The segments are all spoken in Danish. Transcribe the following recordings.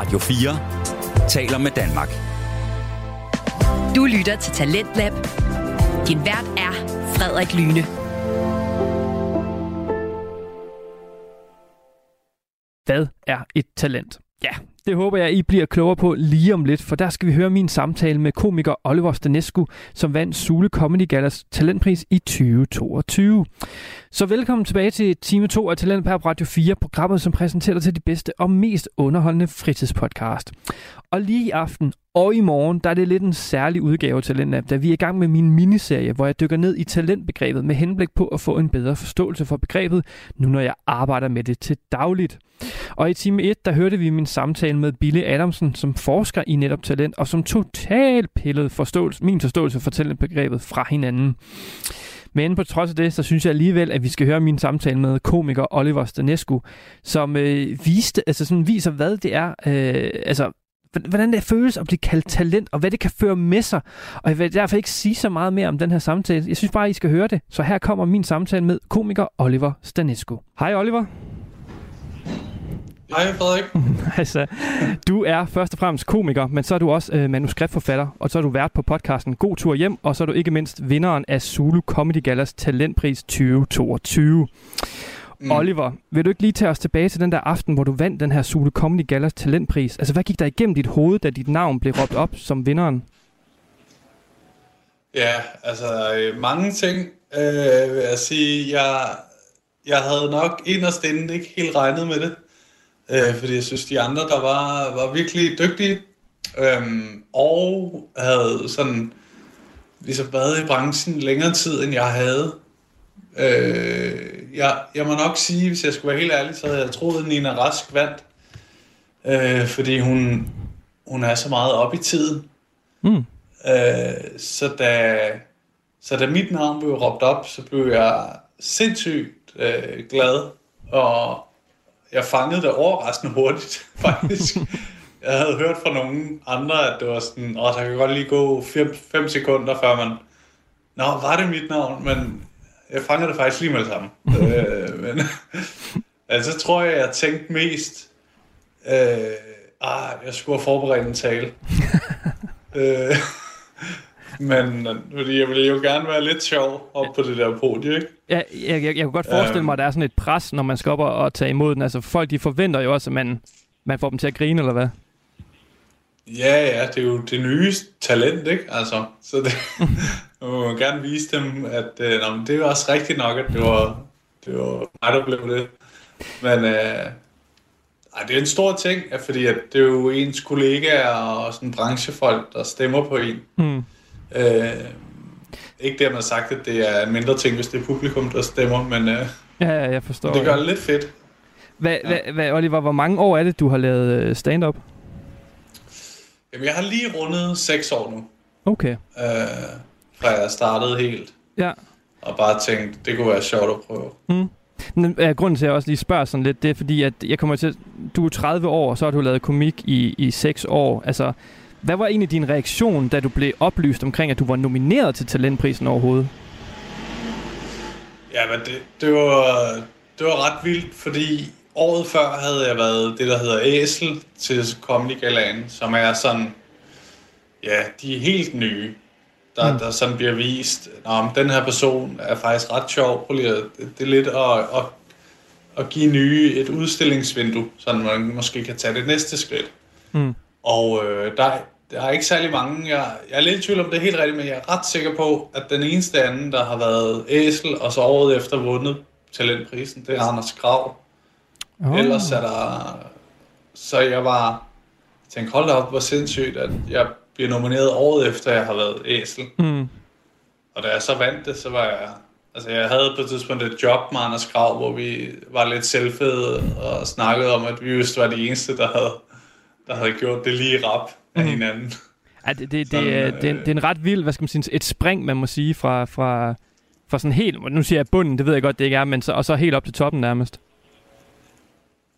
Radio 4 taler med Danmark. Du lytter til Talentlab. Din vært er Frederik Lyne. Hvad er et talent? Ja, det håber jeg, I bliver klogere på lige om lidt, for der skal vi høre min samtale med komiker Oliver Stanescu, som vandt Sule Comedy Gallas talentpris i 2022. Så velkommen tilbage til time 2 af Talent på Radio 4, programmet, som præsenterer dig til de bedste og mest underholdende fritidspodcast. Og lige i aften og i morgen, der er det lidt en særlig udgave af Talentlab, da vi er i gang med min miniserie, hvor jeg dykker ned i talentbegrebet med henblik på at få en bedre forståelse for begrebet, nu når jeg arbejder med det til dagligt. Og i time 1, der hørte vi min samtale med Billy Adamsen, som forsker i netop talent, og som totalt pillede forståelse, min forståelse for talentbegrebet fra hinanden. Men på trods af det, så synes jeg alligevel, at vi skal høre min samtale med komiker Oliver Stanescu, som øh, viste, altså sådan viser, hvad det er, øh, altså hvordan det føles at blive kaldt talent, og hvad det kan føre med sig. Og jeg vil derfor ikke sige så meget mere om den her samtale. Jeg synes bare, I skal høre det. Så her kommer min samtale med komiker Oliver Stanescu. Hej Oliver. Hej Frederik. altså, du er først og fremmest komiker, men så er du også øh, manuskriptforfatter, og så er du vært på podcasten God Tur Hjem, og så er du ikke mindst vinderen af Zulu Comedy Gallas Talentpris 2022. Mm. Oliver, vil du ikke lige tage os tilbage til den der aften, hvor du vandt den her Zulu Comedy Gallas talentpris? Altså, hvad gik der igennem dit hoved, da dit navn blev råbt op som vinderen? Ja, altså øh, mange ting, øh, vil jeg sige. Jeg, jeg havde nok inderst inde ikke helt regnet med det, øh, fordi jeg synes, de andre, der var, var virkelig dygtige, øh, og havde sådan ligesom været i branchen længere tid, end jeg havde. Øh, jeg, jeg må nok sige, hvis jeg skulle være helt ærlig, så havde jeg troet, at Nina Rask vandt. Øh, fordi hun, hun er så meget op i tiden. Mm. Øh, så, da, så da mit navn blev råbt op, så blev jeg sindssygt øh, glad. Og jeg fangede det overraskende hurtigt, faktisk. jeg havde hørt fra nogle andre, at det var sådan, åh, der kan godt lige gå 5 sekunder, før man... Nå, var det mit navn? Men jeg fanger det faktisk lige med det samme. øh, men altså, tror jeg, jeg tænkte mest, øh, ah, jeg skulle have forberedt en tale. øh, men fordi jeg ville jo gerne være lidt sjov op på det der podie, ikke? Ja, jeg, jeg, jeg kunne godt forestille mig, at der er sådan et pres, når man skal op og, og tage imod den. Altså folk, de forventer jo også, at man, man får dem til at grine, eller hvad? Ja, ja, det er jo det nye talent, ikke? Altså, så det, man må gerne vise dem, at øh, nå, det er også rigtigt nok, at det var, det var mig, der blev det. Men øh, ej, det er en stor ting, fordi at det er jo ens kollegaer og sådan branchefolk, der stemmer på en. Mm. Øh, ikke har sagt, at det er en mindre ting, hvis det er publikum, der stemmer, men øh, ja, jeg forstår. det gør det lidt fedt. Hvad, ja. hvad, hvad, Oliver, hvor mange år er det, du har lavet øh, stand-up? Jamen, jeg har lige rundet seks år nu. Okay. Øh, fra jeg startede helt. Ja. Og bare tænkte, det kunne være sjovt at prøve. Mm. Men, ja, grunden til, at jeg også lige spørger sådan lidt, det er fordi, at jeg kommer til, du er 30 år, og så har du lavet komik i, i 6 år. Altså, hvad var egentlig din reaktion, da du blev oplyst omkring, at du var nomineret til talentprisen overhovedet? Ja, men det, det, var, det var ret vildt, fordi året før havde jeg været det, der hedder Æsel til Comedy Galan, som er sådan, ja, de er helt nye, der, mm. der sådan bliver vist, at den her person er faktisk ret sjov, prøv lige at, det, det er lidt at, at, at give nye et udstillingsvindue, så man måske kan tage det næste skridt. Mm. Og øh, der, der er ikke særlig mange, jeg, jeg er lidt i tvivl om det er helt rigtigt, men jeg er ret sikker på, at den eneste anden, der har været æsel, og så året efter vundet talentprisen, det er Anders Grav. Oh. Ellers er der... Så jeg var... Jeg tænkte, hold da op, hvor sindssygt, at jeg bliver nomineret året efter, jeg har været æsel. Mm. Og da jeg så vandt det, så var jeg... Altså, jeg havde på et tidspunkt et job med Anders Grav, hvor vi var lidt selvfede og snakkede om, at vi just var de eneste, der havde, der havde gjort det lige rap af mm. hinanden. Ja, det, det, sådan, det, er, det, er, det er en ret vild, hvad skal man sige, et spring, man må sige, fra, fra, fra sådan helt, nu siger jeg bunden, det ved jeg godt, det ikke er, men så, og så helt op til toppen nærmest.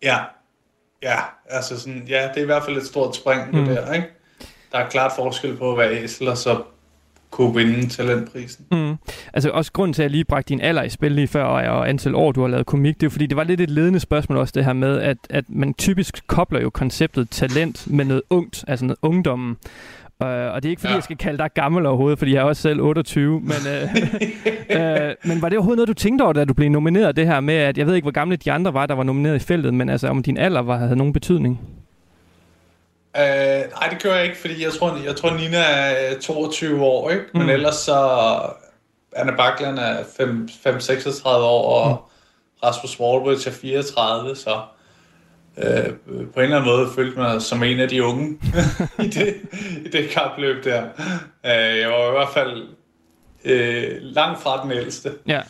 Ja, ja, altså sådan, ja, det er i hvert fald et stort spring, mm. det der, ikke? Der er klart forskel på at være æsel, og så kunne vinde talentprisen. Mm. Altså også grunden til, at jeg lige bragte din alder i spil lige før, og antal år, du har lavet komik, det er fordi, det var lidt et ledende spørgsmål også det her med, at, at man typisk kobler jo konceptet talent med noget ungt, altså noget ungdommen. Uh, og det er ikke fordi, ja. jeg skal kalde dig gammel overhovedet, fordi jeg er også selv 28, men, uh, uh, men var det overhovedet noget, du tænkte over, da du blev nomineret det her med, at jeg ved ikke, hvor gamle de andre var, der var nomineret i feltet, men altså om din alder var, havde nogen betydning? Uh, nej, det gør jeg ikke, fordi jeg tror, jeg tror Nina er 22 år, ikke? Men mm. ellers så... Anna Bakland er 5-36 år, og mm. Rasmus Wallbridge er 34, så øh, på en eller anden måde følte mig som en af de unge i, det, i det kapløb der. Øh, jeg var i hvert fald øh, langt fra den ældste. Ja.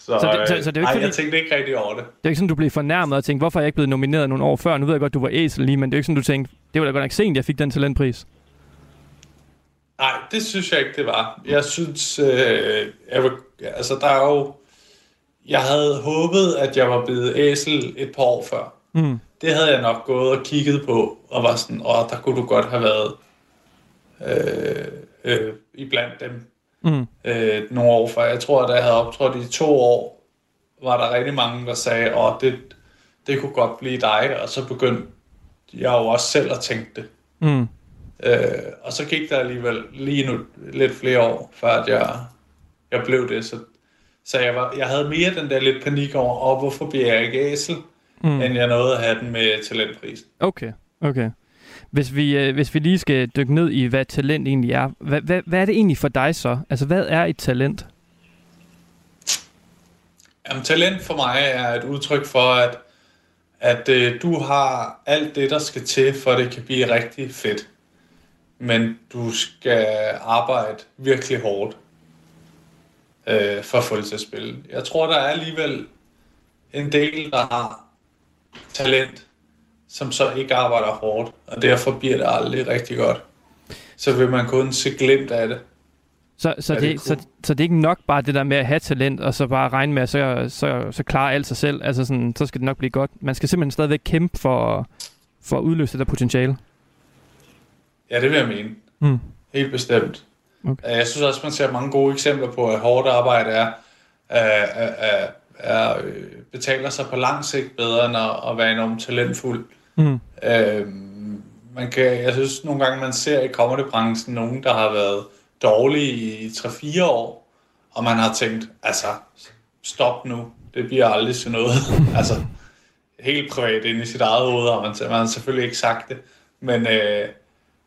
Så, så, det, så, så det er ikke ej, fordi, jeg tænkte ikke rigtig over det. Det er ikke sådan, du blev fornærmet og tænkte, hvorfor er jeg ikke blevet nomineret nogle år før? Nu ved jeg godt, du var æsel lige, men det er ikke sådan, du tænkte, det var da godt nok sent, jeg fik den talentpris. Nej, det synes jeg ikke, det var. Jeg synes, øh, jeg altså der er jo, jeg havde håbet, at jeg var blevet æsel et par år før. Mm. Det havde jeg nok gået og kigget på, og var sådan, åh, der kunne du godt have været øh, øh, iblandt dem mm. øh, nogle år før. Jeg tror, at da jeg havde optrådt i to år, var der rigtig mange, der sagde, åh, det, det kunne godt blive dig, og så begyndte jeg jo også selv at tænke det. Mm. Øh, og så gik der alligevel lige nu lidt flere år, før at jeg, jeg blev det. Så, så jeg, var, jeg havde mere den der lidt panik over, og hvorfor bliver jeg ikke æsel, mm. end jeg nåede at have den med talentprisen. Okay, okay. Hvis vi, øh, hvis vi lige skal dykke ned i, hvad talent egentlig er, hvad, hvad, hvad er det egentlig for dig så? Altså, hvad er et talent? Jamen, talent for mig er et udtryk for, at, at øh, du har alt det, der skal til, for det kan blive rigtig fedt men du skal arbejde virkelig hårdt øh, for at få det til at spille. Jeg tror, der er alligevel en del, der har talent, som så ikke arbejder hårdt, og derfor bliver det aldrig rigtig godt. Så vil man kun se glimt af det. Så, så, det, det så, så det er ikke nok bare det der med at have talent, og så bare regne med, at så, så, så klarer alt sig selv. Altså sådan, så skal det nok blive godt. Man skal simpelthen stadigvæk kæmpe for, for at udløse det der potentiale. Ja, det vil jeg mene. Mm. Helt bestemt. Okay. Jeg synes også, man ser mange gode eksempler på, at hårdt arbejde er, er, er, er, øh, betaler sig på lang sigt bedre, end at, at være enormt talentfuld. Mm. Øhm, man kan, jeg synes nogle gange, man ser i comedybranchen nogen, der har været dårlige i 3-4 år, og man har tænkt, altså, stop nu, det bliver aldrig til noget. altså, helt privat inde i sit eget hoved har man, man har selvfølgelig ikke sagt det, men øh,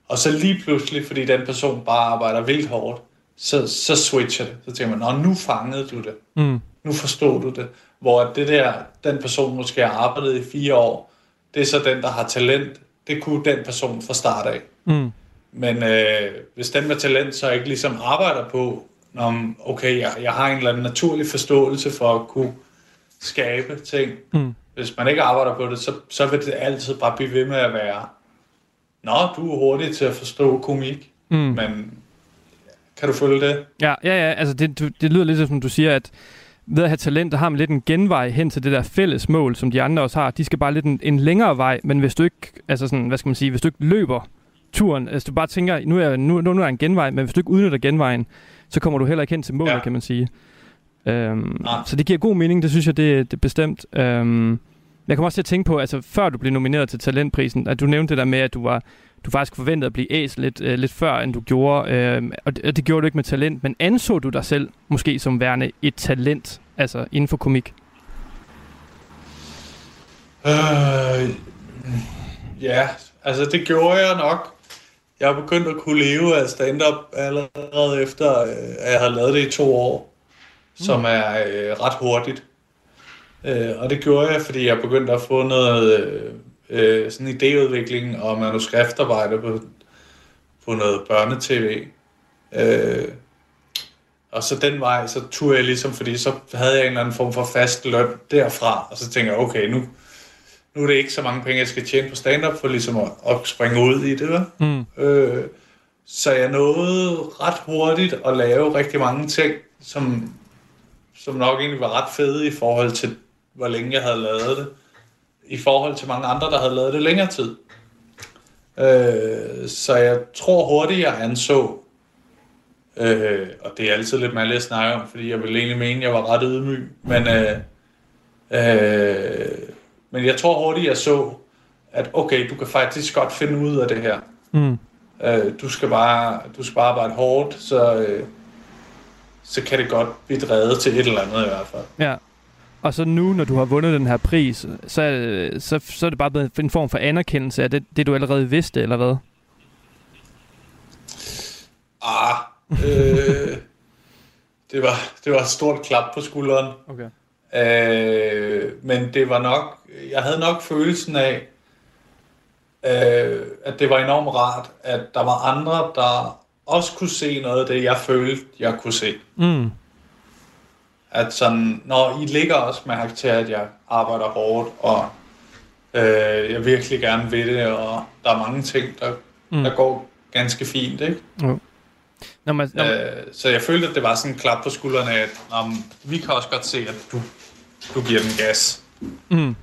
og så lige pludselig, fordi den person bare arbejder vildt hårdt, så, så switcher det. Så tænker man, nu fangede du det. Mm. Nu forstod du det. Hvor det der, den person måske har arbejdet i fire år, det er så den, der har talent. Det kunne den person fra start af. Mm. Men øh, hvis den med talent så ikke ligesom arbejder på, om okay, jeg, jeg har en eller anden naturlig forståelse for at kunne skabe ting. Mm. Hvis man ikke arbejder på det, så, så vil det altid bare blive ved med at være Nå, du er hurtig til at forstå komik, mm. men kan du følge det? Ja, ja, ja. Altså det, det lyder lidt som du siger, at ved at have talent, der har man lidt en genvej hen til det der fælles mål, som de andre også har. De skal bare lidt en, en længere vej, men hvis du ikke, altså sådan, hvad skal man sige, hvis du ikke løber turen, altså du bare tænker, nu er, nu, nu er en genvej, men hvis du ikke udnytter genvejen, så kommer du heller ikke hen til målet, ja. kan man sige. Øhm, ah. Så det giver god mening, det synes jeg, det, det er bestemt. Øhm, jeg kommer også til at tænke på, altså før du blev nomineret til talentprisen, at du nævnte det der med, at du var du faktisk forventede at blive æs lidt, øh, lidt før, end du gjorde. Øh, og, det, og det gjorde du ikke med talent, men anså du dig selv måske som værende et talent, altså inden for komik? Øh, ja, altså det gjorde jeg nok. Jeg har begyndt at kunne leve af stand-up allerede efter, øh, at jeg har lavet det i to år, mm. som er øh, ret hurtigt. Øh, og det gjorde jeg, fordi jeg begyndte at få noget øh, øh, sådan idéudvikling og manuskriptarbejde på, på noget børnetv. Øh, og så den vej, så turde jeg ligesom, fordi så havde jeg en eller anden form for fast løn derfra, og så tænker jeg, okay, nu, nu er det ikke så mange penge, jeg skal tjene på stand-up, for ligesom at, at springe ud i det. Mm. Øh, så jeg nåede ret hurtigt at lave rigtig mange ting, som, som nok egentlig var ret fede i forhold til hvor længe jeg havde lavet det, i forhold til mange andre, der havde lavet det længere tid. Øh, så jeg tror hurtigt, jeg anså Øh, og det er altid lidt meget at snakke om, fordi jeg vil egentlig mene, at jeg var ret ydmyg. Men, øh, øh, men jeg tror hurtigt, jeg så, at okay, du kan faktisk godt finde ud af det her. Mm. Øh, du, skal bare, du skal bare arbejde hårdt, så, øh, så kan det godt blive drevet til et eller andet i hvert fald. Ja. Og så nu, når du har vundet den her pris, så, så, så er det bare blevet en form for anerkendelse af det, det du allerede vidste, eller hvad? Ah, øh, det, var, det var et stort klap på skulderen. Okay. Øh, men det var nok, jeg havde nok følelsen af, øh, at det var enormt rart, at der var andre, der også kunne se noget af det, jeg følte, jeg kunne se. Mm. At sådan, når I ligger også mærke til, at jeg arbejder hårdt, og øh, jeg virkelig gerne vil det, og der er mange ting, der, Mm. der går ganske fint, ikke? Jo. Når man, når, Øh, så jeg følte, at det var sådan en klap på skuldrene, at um, vi kan også godt se, at du, du giver den gas. mm.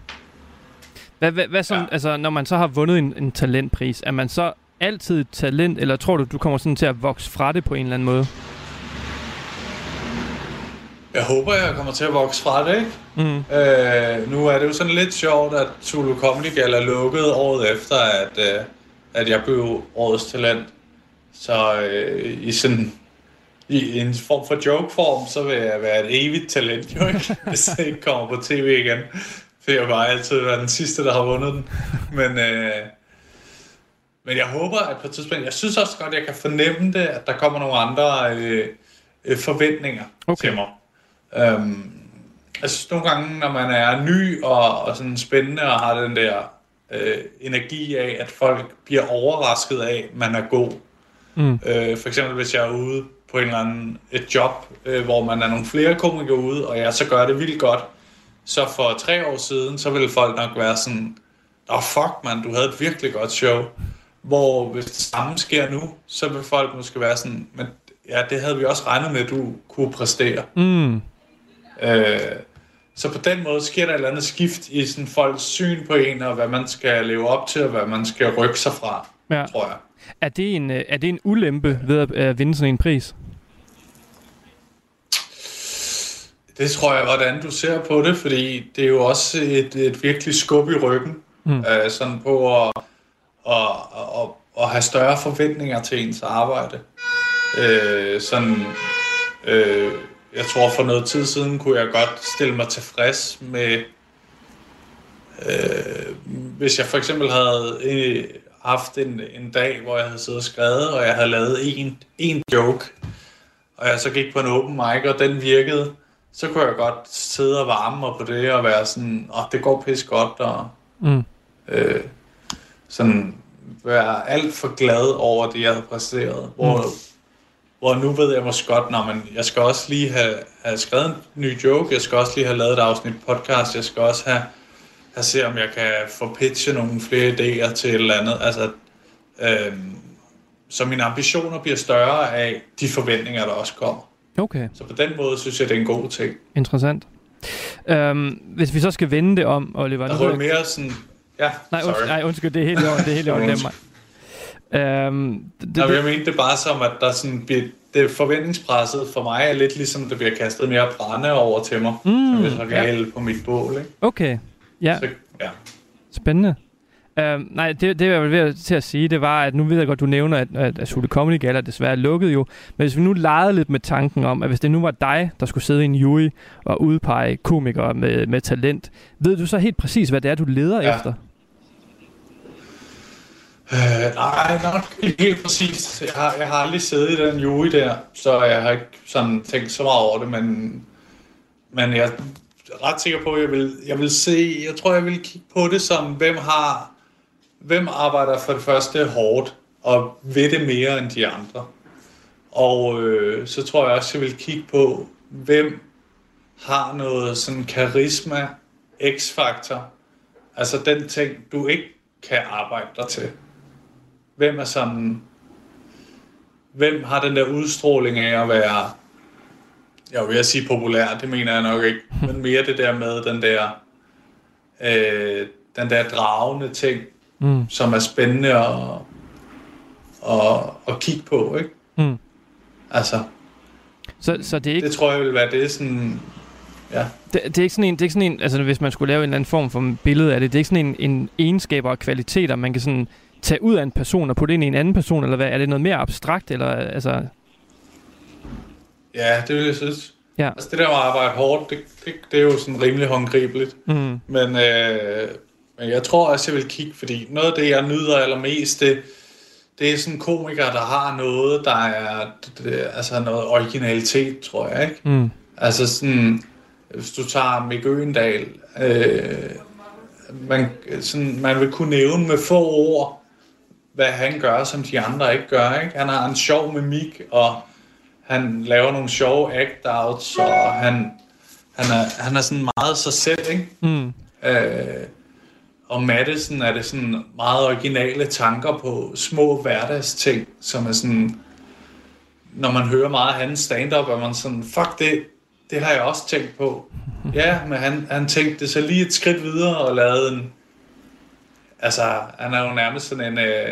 hvad, hvad, hvad sådan, ja. Altså, når man så har vundet en, en talentpris, er man så altid talent, eller tror du, du kommer sådan til at vokse fra det på en eller anden måde? Jeg håber, jeg kommer til at vokse fra det, ikke? Mm. Øh, nu er det jo sådan lidt sjovt, at Zulu Comedy Gala lukkede året efter, at, øh, at jeg blev årets talent. Så øh, i sådan i en form for joke-form, så vil jeg være et evigt talent, jo ikke? Hvis jeg ikke kommer på tv igen. For jeg bare altid være den sidste, der har vundet den. Men, øh, men jeg håber, at på et tidspunkt... Jeg synes også godt, at jeg kan fornemme det, at der kommer nogle andre øh, øh, forventninger Okay. til mig. Øhm, synes nogle gange, når man er ny og, og sådan spændende og har den der øh, energi af, at folk bliver overrasket af, at man er god. Mm. Øh, for eksempel hvis jeg er ude på en eller anden et job, øh, hvor man er nogle flere komikere ude, og jeg så gør det vildt godt. Så for tre år siden, så ville folk nok være sådan, Åh oh, fuck man, du havde et virkelig godt show. Hvor hvis det samme sker nu, så vil folk måske være sådan, men ja, det havde vi også regnet med, at du kunne præstere. Mm. Øh, så på den måde sker der et eller andet skift i sådan folks syn på en, og hvad man skal leve op til, og hvad man skal rykke sig fra, Ja. tror jeg. Er, det en, øh, er det en ulempe ved at øh, vinde sådan en pris? Det tror jeg, hvordan du ser på det, fordi det er jo også et, et virkelig skub i ryggen, Mm. mm. øh, sådan på at, at, at, at have større forventninger til ens arbejde. Øh, sådan, øh, jeg tror for noget tid siden kunne jeg godt stille mig tilfreds med, øh, hvis jeg for eksempel havde øh, haft en, en dag, hvor jeg havde siddet og skrevet, og jeg havde lavet en, en joke, og jeg så gik på en open mic, og den virkede, så kunne jeg godt sidde og varme mig på det, og være sådan, åh, det går pis godt, og Mm. øh, sådan være alt for glad over det, jeg havde præsteret. Hvor, mm. Hvor nu ved jeg måske godt, når man, jeg skal også lige have, have skrevet en ny joke, jeg skal også lige have lavet et afsnit podcast, jeg skal også have, have se, om jeg kan få pitchet nogle flere idéer til et eller andet. Altså, øh, så mine ambitioner bliver større af de forventninger, der også kommer. Okay, Så på den måde synes jeg, det er en god ting. interessant. Øhm, hvis vi så skal vende det om, Oliver... Der er mere sådan... Ja, Nej, sorry. undskyld, nej, undskyld, det er helt i orden, det er helt i orden. Øhm, det, Nå, det, jeg mente det bare som, at der sådan bliver, det forventningspresset for mig er lidt ligesom, der bliver kastet mere brænde over til mig, mm, som jeg så kan ja. hælde på mit bål, ikke? okay, ja, Så, ja. spændende. Øhm, nej, det, det jeg var ved til at sige, det var, at nu ved jeg godt, du nævner, at, at, at Sule Comedy Gala desværre er lukket jo. Men hvis vi nu legede lidt med tanken om, at hvis det nu var dig, der skulle sidde i en jury og udpege komikere med, med talent, ved du så helt præcis, hvad det er, du leder Ja. efter? Øh, nej, nok ikke helt præcist. Jeg har, jeg har aldrig siddet i den jury der, så jeg har ikke sådan tænkt så meget over det, men, men jeg er ret sikker på, at jeg vil, jeg vil se, jeg tror, jeg vil kigge på det som, hvem har, hvem arbejder for det første hårdt og ved det mere end de andre. Og øh, så tror jeg også, jeg vil kigge på, hvem har noget sådan karisma, x-faktor, altså den ting, du ikke kan arbejde dig til. Hvem er sådan... Hvem har den der udstråling af at være... Jeg vil sige populær, det mener jeg nok ikke. Men mere det der med den der... Øh, den der dragende ting, Mm. som er spændende at, at, at kigge på, ikke? Mm. Altså, Så, så det er ikke det tror jeg vil være det sådan... Ja. Det, det, er ikke sådan en, det er ikke sådan en, altså hvis man skulle lave en eller anden form for billede af det, det er ikke sådan en, en egenskaber og kvaliteter, man kan sådan tage ud af en person og putte ind i en anden person, eller hvad? Er det noget mere abstrakt, eller altså... Ja, det vil jeg synes. Ja. Altså det der med at arbejde hårdt, det, det, det er jo sådan rimelig håndgribeligt. Mm. Men, øh, men jeg tror også, jeg vil kigge, fordi noget af det, jeg nyder allermest, det, det er sådan komikere, der har noget, der er det, altså noget originalitet, tror jeg, ikke? Mm. Altså sådan, hvis du tager Mick Øgendal, øh, man, sådan, man vil kunne nævne med få ord, hvad han gør, som de andre ikke gør. Ikke? Han har en sjov mimik, og han laver nogle sjove act-outs, og han, han, er, han er sådan meget sig selv. Ikke? Mm. Øh, og Madison er det sådan meget originale tanker på små hverdagsting, som er sådan, når man hører meget af hans stand-up, er man sådan, fuck det, det har jeg også tænkt på. Ja, men han, han tænkte det så lige et skridt videre og lavede en, altså han er jo nærmest sådan en, øh,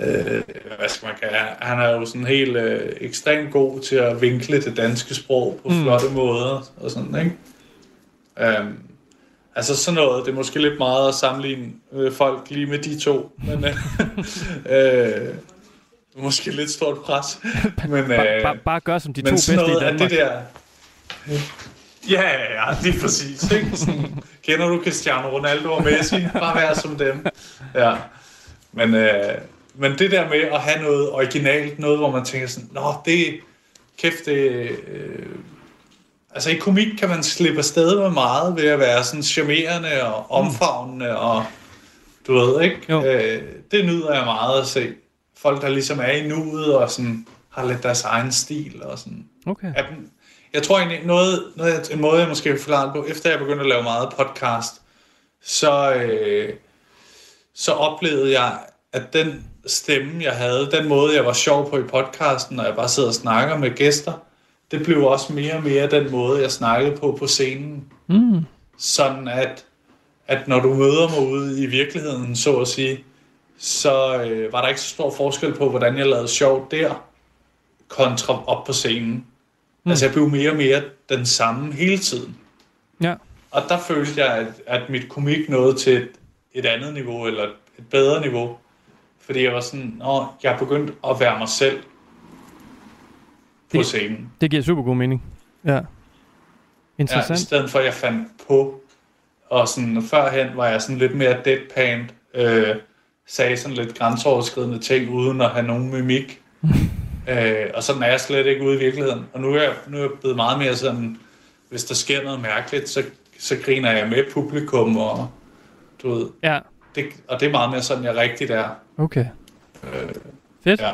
øh, hvad skal man kalde, han er jo sådan helt øh, ekstremt god til at vinkle det danske sprog på Mm. flotte måder og sådan, ikke? Um, altså sådan noget, det er måske lidt meget at sammenligne øh, folk lige med de to, men øh, øh, måske lidt stort pres. Men, Bare, øh, bare, bare gør som de to bedste i noget af Danmark. det der... Ja, ja, er præcis. Ikke? Sådan, kender du Cristiano Ronaldo og Messi? Bare vær som dem. Ja. Men, øh, men det der med at have noget originalt, noget hvor man tænker sådan, Nå, det kæft, det... Øh, altså i komik kan man slippe afsted med meget ved at være sådan charmerende og omfavnende og du ved, ikke? Jo. Øh, det nyder jeg meget at se. Folk, der ligesom er i nuet og sådan har lidt deres egen stil og sådan. Okay. At, jeg tror egentlig, noget, noget, en måde, jeg måske vil forklare det på, efter jeg begyndte at lave meget podcast, så, øh, så oplevede jeg, at den stemme, jeg havde, den måde, jeg var sjov på i podcasten, når jeg bare sidder og snakker med gæster, det blev også mere og mere den måde, jeg snakkede på på scenen. Mm. Sådan at, at når du møder mig ude i virkeligheden, så at sige, så øh, var der ikke så stor forskel på, hvordan jeg lavede sjov der, kontra op på scenen. Mm. Altså jeg blev mere og mere den samme hele tiden. Ja. Og der følte jeg, at, at mit komik nåede til et, et andet niveau, eller et bedre niveau. Fordi jeg var sådan, Nå, jeg er begyndt at være mig selv på Det- scenen. Det giver super god mening. Ja. Ja, i Interessant. stedet for at jeg fandt på. Og sådan, førhen var jeg sådan lidt mere deadpan, øh, sagde sådan lidt grænseoverskridende ting, uden at have nogen mimik. Øh, og sådan er jeg slet ikke ude i virkeligheden. Og nu er jeg, nu er jeg blevet meget mere sådan, hvis der sker noget mærkeligt, så, så griner jeg med publikum, og du ved, Ja, det, og det er meget mere sådan, jeg rigtigt er. okay. Fedt. Ja.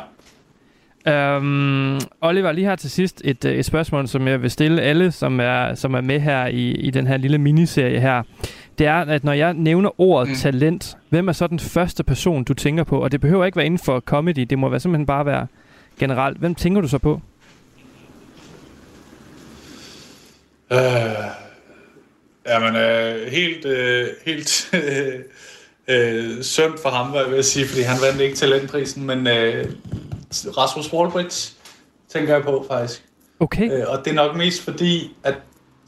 Øhm, Oliver, lige her til sidst et, øh, et spørgsmål, som jeg vil stille alle, som er, som er med her i, i den her lille miniserie her. Det er, at når jeg nævner ordet. Mm. talent, hvem er så den første person, du tænker på? Og det behøver ikke være inden for comedy, det må være simpelthen bare være generelt. Hvem tænker du så på? Øh, jamen, øh, helt, øh, helt øh, øh, synd for ham, hvad jeg vil sige, fordi han vandt ikke talentprisen, men øh, Rasmus Wallbridge tænker jeg på faktisk. Okay. Øh, og det er nok mest fordi, at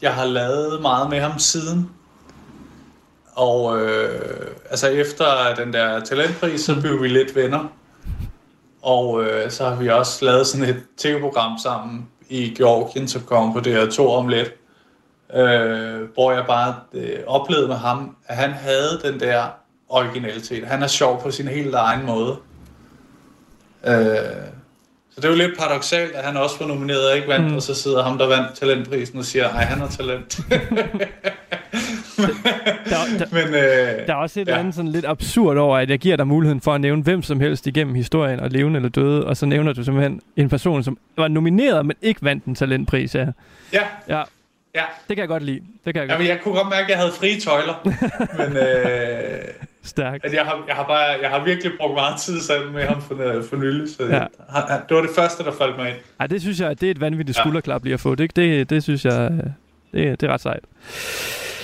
jeg har lavet meget med ham siden. Og øh, altså efter den der talentpris, så blev vi lidt venner. Og øh, så har vi også lavet sådan et tv-program sammen i Georgien, som kom på DR2 om lidt. Øh, hvor jeg bare øh, oplevede med ham, at han havde den der originalitet. Han er sjov på sin helt egen måde. Øh, så det er jo lidt paradoxalt, at han også var nomineret og ikke vandt, Mm. og så sidder ham, der vandt talentprisen og siger, nej, han har talent. Der, der, Men øh, der er også et Ja. eller andet sådan lidt absurd over, at jeg giver dig muligheden for at nævne hvem som helst igennem historien, og levende eller døde, og så nævner du simpelthen en person, som var nomineret, men ikke vandt en talentpris. Ja, ja, ja ja. det kan jeg godt lide. Det kan jeg godt Jamen, jeg kunne godt mærke, at jeg havde frie tøjler. men øh, Stærkt. at jeg, har, jeg, har bare, jeg har virkelig brugt meget tid sammen med ham for, for nylig. Så Ja. han, det var det første, der faldt mig ind. Ej, det synes jeg, det er et vanvittigt Ja. skulderklap lige at få. Det, det, det synes jeg, øh, det, det er ret sejt.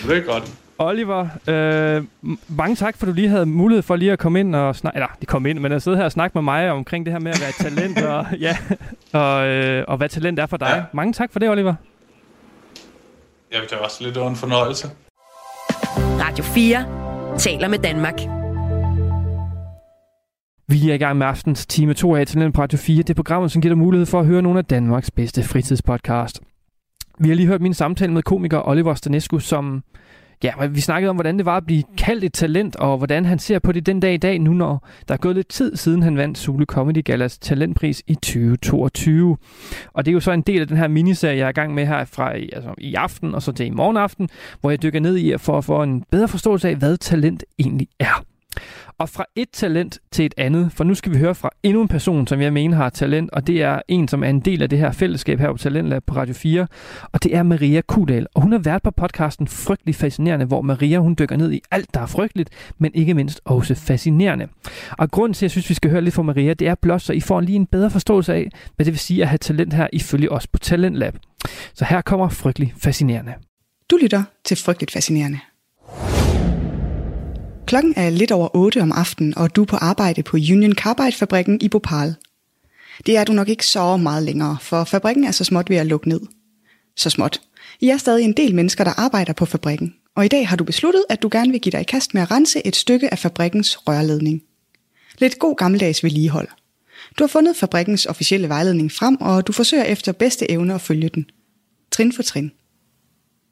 Det er godt. Oliver, øh, mange tak, for du lige havde mulighed for lige at komme ind og snakke, eller de kom ind, men at sidde her og snakke med mig omkring det her med at være et talent, og, ja, og, øh, og hvad talent er for dig. Ja. Mange tak for det, Oliver. Ja, det var også lidt en fornøjelse. Radio 4 taler med Danmark. Vi er i gang med aftens time 2 af Talent på Radio 4. Det er programmet, som giver dig mulighed for at høre nogle af Danmarks bedste fritidspodcast. Vi har lige hørt min samtale med komiker Oliver Stanescu, som Ja, vi snakkede om, hvordan det var at blive kaldt et talent, og hvordan han ser på det den dag i dag, nu når der er gået lidt tid siden han vandt Sule Comedy Galas talentpris i 2022. Og det er jo så en del af den her miniserie, jeg er i gang med her fra altså, i aften og så til i morgen aften, hvor jeg dykker ned i for at få en bedre forståelse af, hvad talent egentlig er. Og fra et talent til et andet, for nu skal vi høre fra endnu en person, som jeg mener har talent, og det er en, som er en del af det her fællesskab her på Talentlab på Radio 4, og det er Maria Kudal. Og hun har været på podcasten Frygtelig Fascinerende, hvor Maria hun dykker ned i alt, der er frygteligt, men ikke mindst også fascinerende. Og grunden til, at jeg synes, vi skal høre lidt fra Maria, det er blot, så I får lige en bedre forståelse af, hvad det vil sige at have talent her ifølge os på Talentlab. Så her kommer Frygtelig Fascinerende. Du lytter til Frygteligt Fascinerende. Klokken er lidt over 8 om aftenen, og du er på arbejde på Union Carbide-fabrikken i Bhopal. Det er du nok ikke så meget længere, for fabrikken er så småt ved at lukke ned. Så småt. I er stadig en del mennesker, der arbejder på fabrikken, og i dag har du besluttet, at du gerne vil give dig i kast med at rense et stykke af fabrikkens rørledning. Lidt god gammeldags vedligehold. Du har fundet fabrikkens officielle vejledning frem, og du forsøger efter bedste evne at følge den. Trin for trin.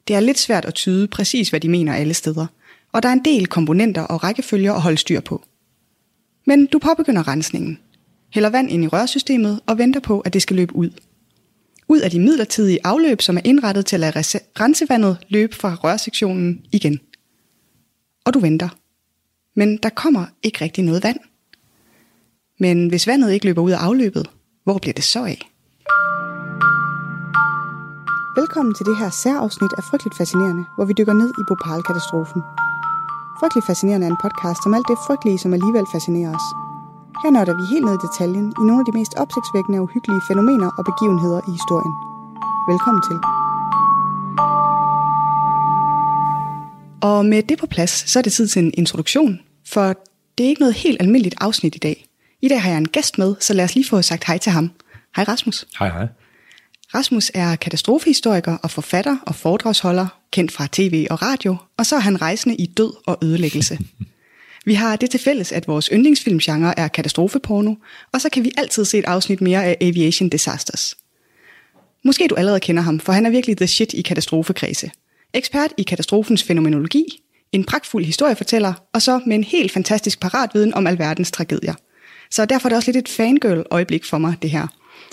Det er lidt svært at tyde præcis, hvad de mener alle steder – og der er en del komponenter og rækkefølger at holde styr på. Men du påbegynder rensningen. Hælder vand ind i rørsystemet og venter på, at det skal løbe ud. Ud af de midlertidige afløb, som er indrettet til at lade rensevandet løbe fra rørsektionen igen. Og du venter. Men der kommer ikke rigtig noget vand. Men hvis vandet ikke løber ud af afløbet, hvor bliver det så af? Velkommen til det her særafsnit af Frygteligt Fascinerende, hvor vi dykker ned i Bhopal-katastrofen. Frygtelig Fascinerende er en podcast om alt det frygtelige, som alligevel fascinerer os. Her nørder vi helt ned i detaljen i nogle af de mest opsigtsvækkende og uhyggelige fænomener og begivenheder i historien. Velkommen til. Og med det på plads, så er det tid til en introduktion, for det er ikke noget helt almindeligt afsnit i dag. I dag har jeg en gæst med, så lad os lige få sagt hej til ham. Hej Rasmus. Hej hej. Rasmus er katastrofehistoriker og forfatter og foredragsholder, kendt fra tv og radio, og så er han rejsende i død og ødelæggelse. Vi har det til fælles, at vores yndlingsfilmgenre er katastrofeporno, og så kan vi altid se et afsnit mere af Aviation Disasters. Måske du allerede kender ham, for han er virkelig the shit i katastrofekredse. Ekspert i katastrofens fænomenologi, en pragtfuld historiefortæller, og så med en helt fantastisk paratviden om alverdens tragedier. Så derfor er det også lidt et fangirl-øjeblik for mig, det her.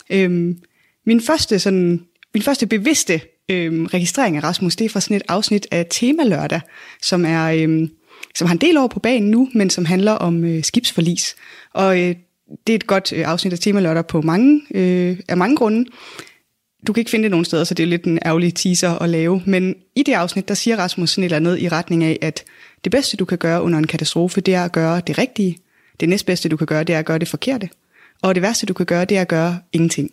Øhm, min første, sådan, min første bevidste øh, registrering af Rasmus, det er fra sådan et afsnit af Tema Lørdag, som er... Øh, som har en del over på banen nu, men som handler om øh, skibsforlis. Og øh, det er et godt øh, afsnit af Tema Lørdag på mange, øh, af mange grunde. Du kan ikke finde det nogen steder, så det er lidt en ærgerlig teaser at lave. Men i det afsnit, der siger Rasmus sådan et eller andet i retning af, at det bedste, du kan gøre under en katastrofe, det er at gøre det rigtige. Det næstbedste, du kan gøre, det er at gøre det forkerte. Og det værste, du kan gøre, det er at gøre ingenting.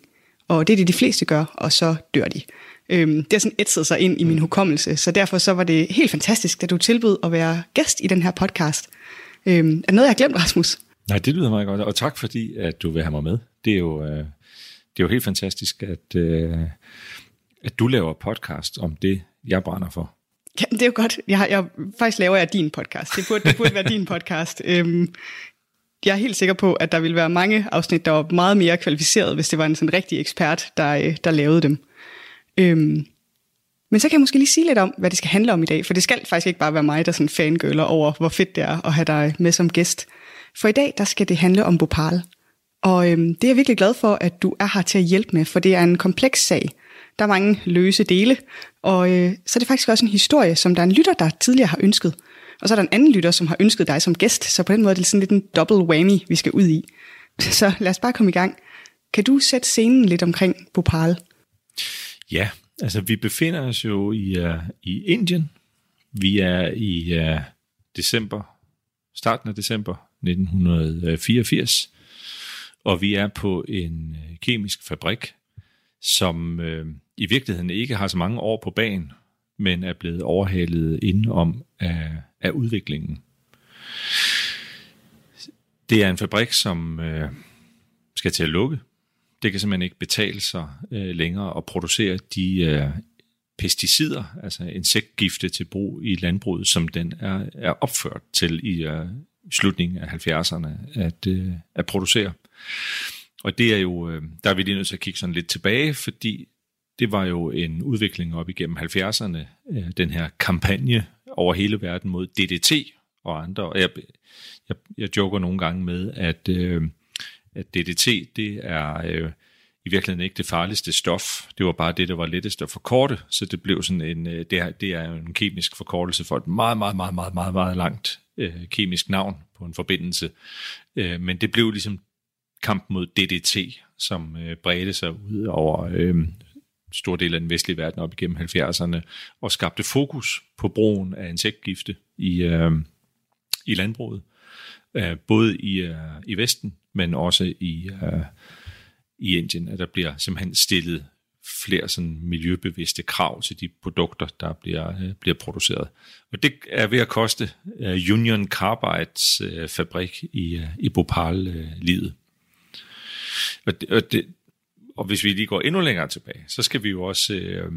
Og det er det, de fleste gør, og så dør de. Øhm, det har sådan ætset sig ind i min hukommelse, så derfor så var det helt fantastisk, at du tilbød at være gæst i den her podcast. Øhm, er noget, jeg har glemt, Rasmus? Nej, det lyder meget godt, og tak fordi, at du vil have mig med. Det er jo, øh, det er jo helt fantastisk, at, øh, at du laver podcast om det, jeg brænder for. Ja, det er jo godt. Jeg, jeg, faktisk laver jeg din podcast. Det burde, det burde være din podcast. Øhm, jeg er helt sikker på, at der ville være mange afsnit, der var meget mere kvalificeret, hvis det var en sådan rigtig ekspert, der, øh, der lavede dem. Øhm, men så kan jeg måske lige sige lidt om, hvad det skal handle om i dag, for det skal faktisk ikke bare være mig, der sådan fangøller over, hvor fedt det er at have dig med som gæst. For i dag, der skal det handle om Bhopal. Og øhm, det er jeg virkelig glad for, at du er her til at hjælpe med, for det er en kompleks sag. Der er mange løse dele, og øh, så er det faktisk også en historie, som der er en lytter, der tidligere har ønsket. Og så er der en anden lytter, som har ønsket dig som gæst, så på den måde er det sådan lidt en double whammy, vi skal ud i. Så lad os bare komme i gang. Kan du sætte scenen lidt omkring Bhopal? Ja, altså vi befinder os jo i, uh, i Indien. Vi er i uh, december, starten af december 1984, og vi er på en uh, kemisk fabrik, som uh, i virkeligheden ikke har så mange år på banen. men er blevet overhalet indenom af, af udviklingen. Det er en fabrik, som øh, skal til at lukke. Det kan simpelthen ikke betale sig øh, længere at producere de øh, pesticider, altså insektgifte til brug i landbruget, som den er, er opført til i øh, slutningen af 70'erne at, øh, at producere. Og det er jo, øh, der er vi lige nødt til at kigge sådan lidt tilbage, fordi det var jo en udvikling op igennem 70'erne, øh, den her kampagne over hele verden mod DDT og andre. Og jeg, jeg, jeg joker nogle gange med, at, øh, at DDT, det er øh, i virkeligheden ikke det farligste stof. Det var bare det, der var lettest at forkorte, så det blev sådan en, øh, det, er, det er en kemisk forkortelse for et meget, meget, meget, meget, meget, meget langt øh, kemisk navn på en forbindelse. Øh, men det blev ligesom kamp mod DDT, som øh, bredte sig ud over øh, stor del af den vestlige verden op igennem 70'erne, og skabte fokus på brugen af insektgifte i, øh, i landbruget. Øh, både i, øh, i Vesten, men også i, øh, i Indien, at der bliver simpelthen stillet flere sådan miljøbevidste krav til de produkter, der bliver, øh, bliver produceret. Og det er ved at koste øh, Union Carbides øh, fabrik i, øh, i Bhopal øh, livet. Og, det, og, det, og hvis vi lige går endnu længere tilbage, så skal vi jo også... Øh,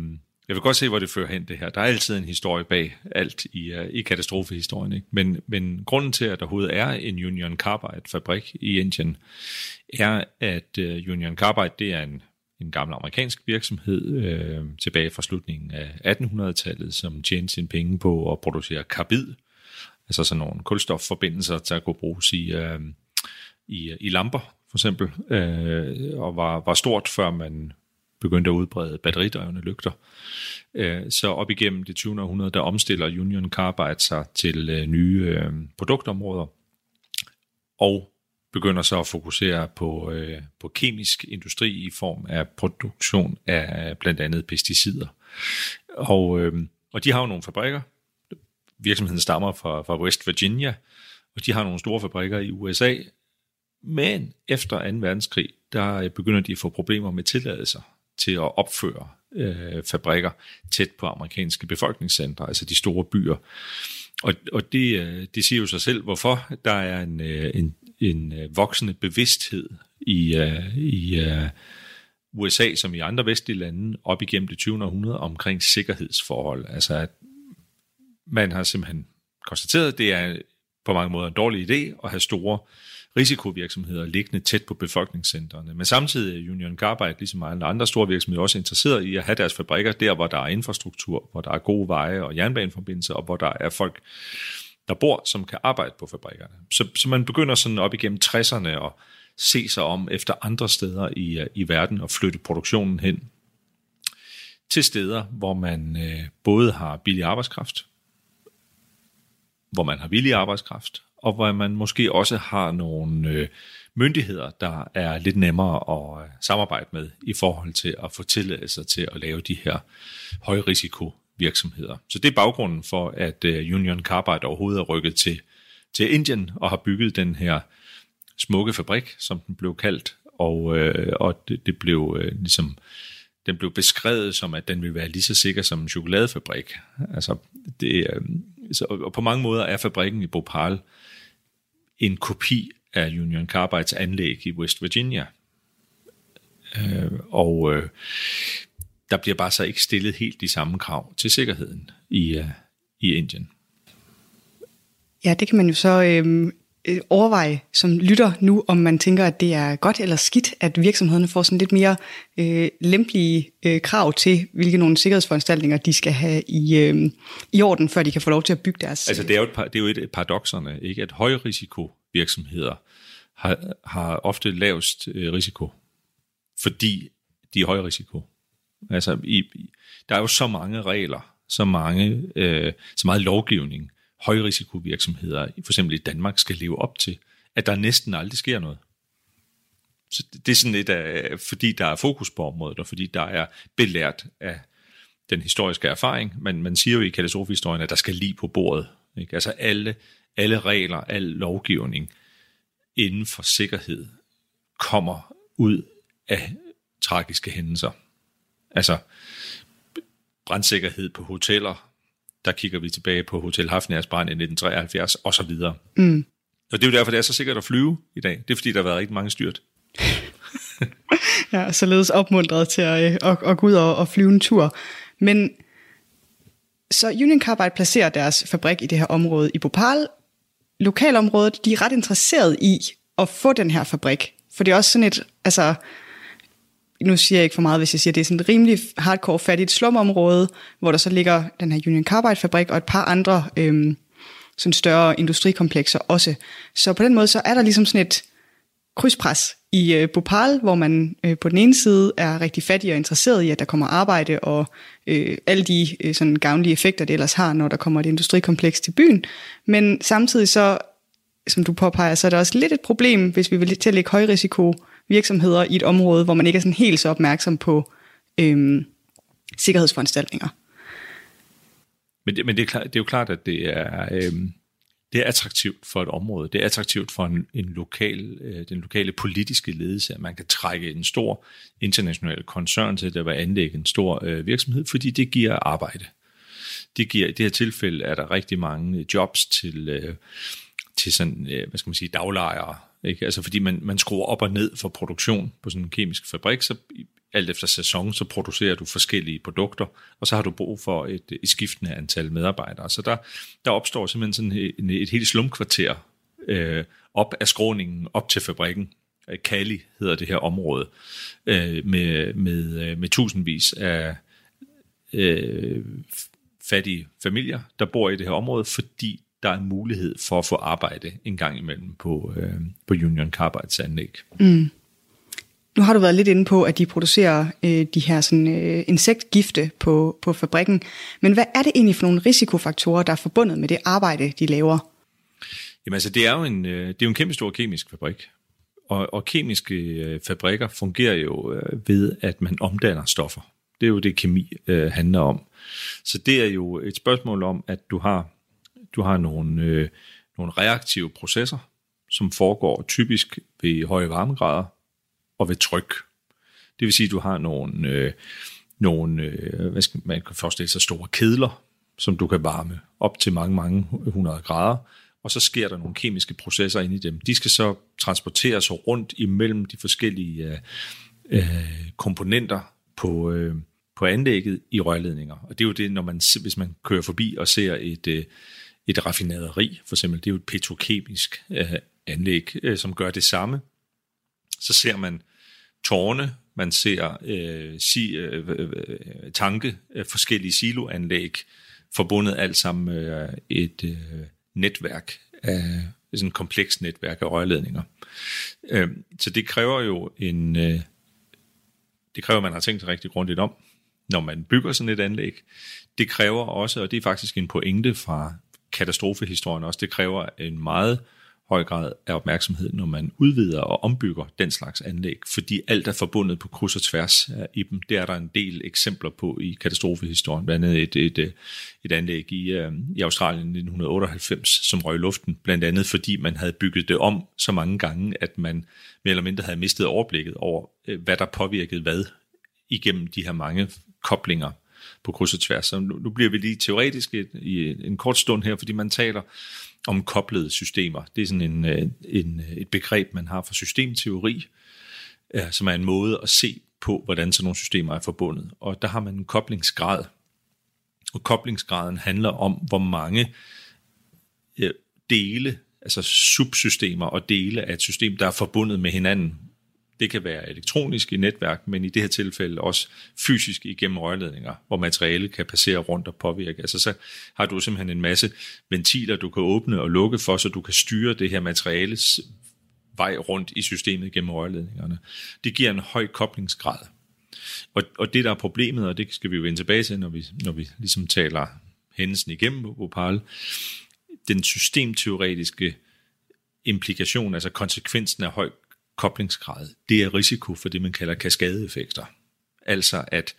jeg vil godt se, hvor det fører hen det her. Der er altid en historie bag alt i, uh, i katastrofehistorien. Ikke? Men, men grunden til, at der overhovedet er en Union Carbide-fabrik i Indien, er, at uh, Union Carbide det er en, en gammel amerikansk virksomhed øh, tilbage fra slutningen af 1800-tallet, som tjente sine penge på at producere karbid, altså sådan nogle kulstofforbindelser, der kunne bruges i, øh, i, øh, i lamper for eksempel, øh, og var, var stort, før man begyndte at udbrede batteridrevne lygter. Øh, så op igennem det 20. århundrede, der omstiller Union Carbide sig til øh, nye øh, produktområder, og begynder så at fokusere på, øh, på kemisk industri i form af produktion af blandt andet pesticider. Og, øh, og de har jo nogle fabrikker. Virksomheden stammer fra, fra West Virginia, og de har nogle store fabrikker i USA, men efter 2. verdenskrig, der øh, begynder de at få problemer med tilladelser til at opføre øh, fabrikker tæt på amerikanske befolkningscentre, altså de store byer. Og, og det, de øh, det siger jo sig selv, hvorfor der er en, øh, en, en voksende bevidsthed i, i USA, som i andre vestlige lande, op igennem det 20. århundrede omkring sikkerhedsforhold. Altså at man har simpelthen konstateret, at det er på mange måder en dårlig idé at have store risikovirksomheder liggende tæt på befolkningscentrene. Men samtidig er Union Carbide, ligesom alle andre store virksomheder, også interesseret i at have deres fabrikker der, hvor der er infrastruktur, hvor der er gode veje og jernbaneforbindelser, og hvor der er folk, der bor, som kan arbejde på fabrikkerne. Så, så man begynder sådan op igennem 60'erne og se sig om efter andre steder i, øh, i verden og flytte produktionen hen til steder, hvor man øh, både har billig arbejdskraft, hvor man har billig arbejdskraft, og hvor man måske også har nogle øh, myndigheder, der er lidt nemmere at øh, samarbejde med i forhold til at få tilladelse til at lave de her højrisiko virksomheder. Så det er baggrunden for, at øh, Union Carbide overhovedet er rykket til, til Indien og har bygget den her smukke fabrik, som den blev kaldt, og, øh, og det, det blev øh, ligesom den blev beskrevet som, at den ville være lige så sikker som en chokoladefabrik. Altså, det, øh, så, og på mange måder er fabrikken i Bhopal en kopi af Union Carbides anlæg i West Virginia. Øh, og øh, der bliver bare så ikke stillet helt de samme krav til sikkerheden i, øh, i Indien. Ja, det kan man jo så øh, øh, overveje som lytter nu, om man tænker, at det er godt eller skidt, at virksomhederne får sådan lidt mere øh, lempelige øh, krav til, hvilke nogle sikkerhedsforanstaltninger de skal have i, øh, i orden, før de kan få lov til at bygge deres... Altså det er jo et, det er jo et paradoxerne, ikke? at højrisiko virksomheder har, har ofte lavest øh, risiko, fordi de er høj risiko. Altså, i, der er jo så mange regler, så mange, øh, så meget lovgivning, højrisikovirksomheder, for eksempel i Danmark, skal leve op til, at der næsten aldrig sker noget. Så det er sådan lidt af, fordi der er fokus på området, og fordi der er belært af den historiske erfaring. Men man siger jo i katastrofehistorien, at der skal lige på bordet. Ikke? Altså alle, alle regler, al lovgivning inden for sikkerhed kommer ud af tragiske hændelser. Altså, brandsikkerhed på hoteller. Der kigger vi tilbage på Hotel Hafnias brand i 1973 osv. Mm. Og det er jo derfor, det er så sikkert at flyve i dag. Det er fordi, der har været rigtig mange styrt. ja, således opmuntret til at, at, at gå ud og, og flyve en tur. Men så Union Carbide placerer deres fabrik i det her område i Bhopal. Lokalområdet, de er ret interesseret i at få den her fabrik. For det er også sådan et, altså, nu siger jeg ikke for meget, hvis jeg siger, det er sådan et rimelig hardcore fattigt slumområde, hvor der så ligger den her Union Carbide fabrik og et par andre øhm, sådan større industrikomplekser også. Så på den måde, så er der ligesom sådan et krydspres i øh, Bhopal, hvor man øh, på den ene side er rigtig fattig og interesseret i, at der kommer arbejde og øh, alle de øh, sådan gavnlige effekter, det ellers har, når der kommer et industrikompleks til byen. Men samtidig så, som du påpeger, så er der også lidt et problem, hvis vi vil til at lægge højrisiko virksomheder i et område, hvor man ikke er sådan helt så opmærksom på øhm, sikkerhedsforanstaltninger. Men det, men det, er, klart, det er jo klart, at det er, øhm, det er attraktivt for et område. Det er attraktivt for en, en lokal, øh, den lokale politiske ledelse, at man kan trække en stor international koncern til at anlægge en stor øh, virksomhed, fordi det giver arbejde. Det giver, I det her tilfælde er der rigtig mange jobs til, øh, til sådan, øh, hvad skal man sige, daglejere. Ikke? Altså fordi man, man skruer op og ned for produktion på sådan en kemisk fabrik, så alt efter sæson, så producerer du forskellige produkter, og så har du brug for et, et skiftende antal medarbejdere. Så der, der opstår simpelthen sådan et, et helt slumkvarter øh, op af skråningen, op til fabrikken. Øh, Kali hedder det her område, øh, med, med, øh, med tusindvis af øh, fattige familier, der bor i det her område, fordi der er en mulighed for at få arbejde en gang imellem på, øh, på Union Carbides anlæg. Mm. Nu har du været lidt inde på, at de producerer øh, de her sådan, øh, insektgifte på, på fabrikken. Men hvad er det egentlig for nogle risikofaktorer, der er forbundet med det arbejde, de laver? Jamen altså, det er jo en, øh, det er jo en kæmpe stor kemisk fabrik. Og, og kemiske øh, fabrikker fungerer jo øh, ved, at man omdanner stoffer. Det er jo det, kemi øh, handler om. Så det er jo et spørgsmål om, at du har, du har nogle, øh, nogle reaktive processer, som foregår typisk ved høje varmegrader, og ved tryk. Det vil sige, at du har nogle, øh, nogle øh, hvad skal man kan forestille sig, store kedler, som du kan varme op til mange, mange hundrede grader, og så sker der nogle kemiske processer inde i dem. De skal så transporteres rundt imellem de forskellige øh, øh, komponenter på, øh, på anlægget i rørledninger. Og det er jo det, når man, hvis man kører forbi og ser et, øh, et raffinaderi, for eksempel, det er jo et petrokemisk øh, anlæg, øh, som gør det samme. Så ser man tårne, man ser øh, si, øh øh, øh, øh, tanke, øh, forskellige siloanlæg, forbundet alt sammen med øh, et øh, netværk af sådan et komplekst netværk af rørledninger. Øh, så det kræver jo en øh, det kræver, at man har tænkt sig rigtig grundigt om, når man bygger sådan et anlæg. Det kræver også, og det er faktisk en pointe fra katastrofehistorien også, det kræver en meget høj grad af opmærksomhed, når man udvider og ombygger den slags anlæg, fordi alt er forbundet på kryds og tværs øh, i dem. Det er der en del eksempler på i katastrofehistorien, blandt andet et, et, øh, et anlæg i, øh, i Australien i 1998, som røg i luften, blandt andet fordi man havde bygget det om så mange gange, at man mere eller mindre havde mistet overblikket over, øh, hvad der påvirkede hvad igennem de her mange koblinger på kryds og tværs. Så nu, nu bliver vi lige teoretiske i en kort stund her, fordi man taler om koblede systemer. Det er sådan en, øh, en, øh, et begreb, man har for systemteori, øh, som er en måde at se på, hvordan sådan nogle systemer er forbundet. Og der har man en koblingsgrad. Og koblingsgraden handler om, hvor mange dele, altså subsystemer og dele af et system, der er forbundet med hinanden det kan være elektronisk i netværk, men i det her tilfælde også fysisk igennem rørledninger, hvor materiale kan passere rundt og påvirke. Altså så har du simpelthen en masse ventiler, du kan åbne og lukke for, så du kan styre det her materiales vej rundt i systemet gennem rørledningerne. Det giver en høj koblingsgrad. Og, og det, der er problemet, og det skal vi jo vende tilbage til, når vi, når vi ligesom taler hændelsen igennem på Bhopal, den systemteoretiske implikation, altså konsekvensen af høj koblingsgrad, det er risiko for det, man kalder kaskadeeffekter. Altså at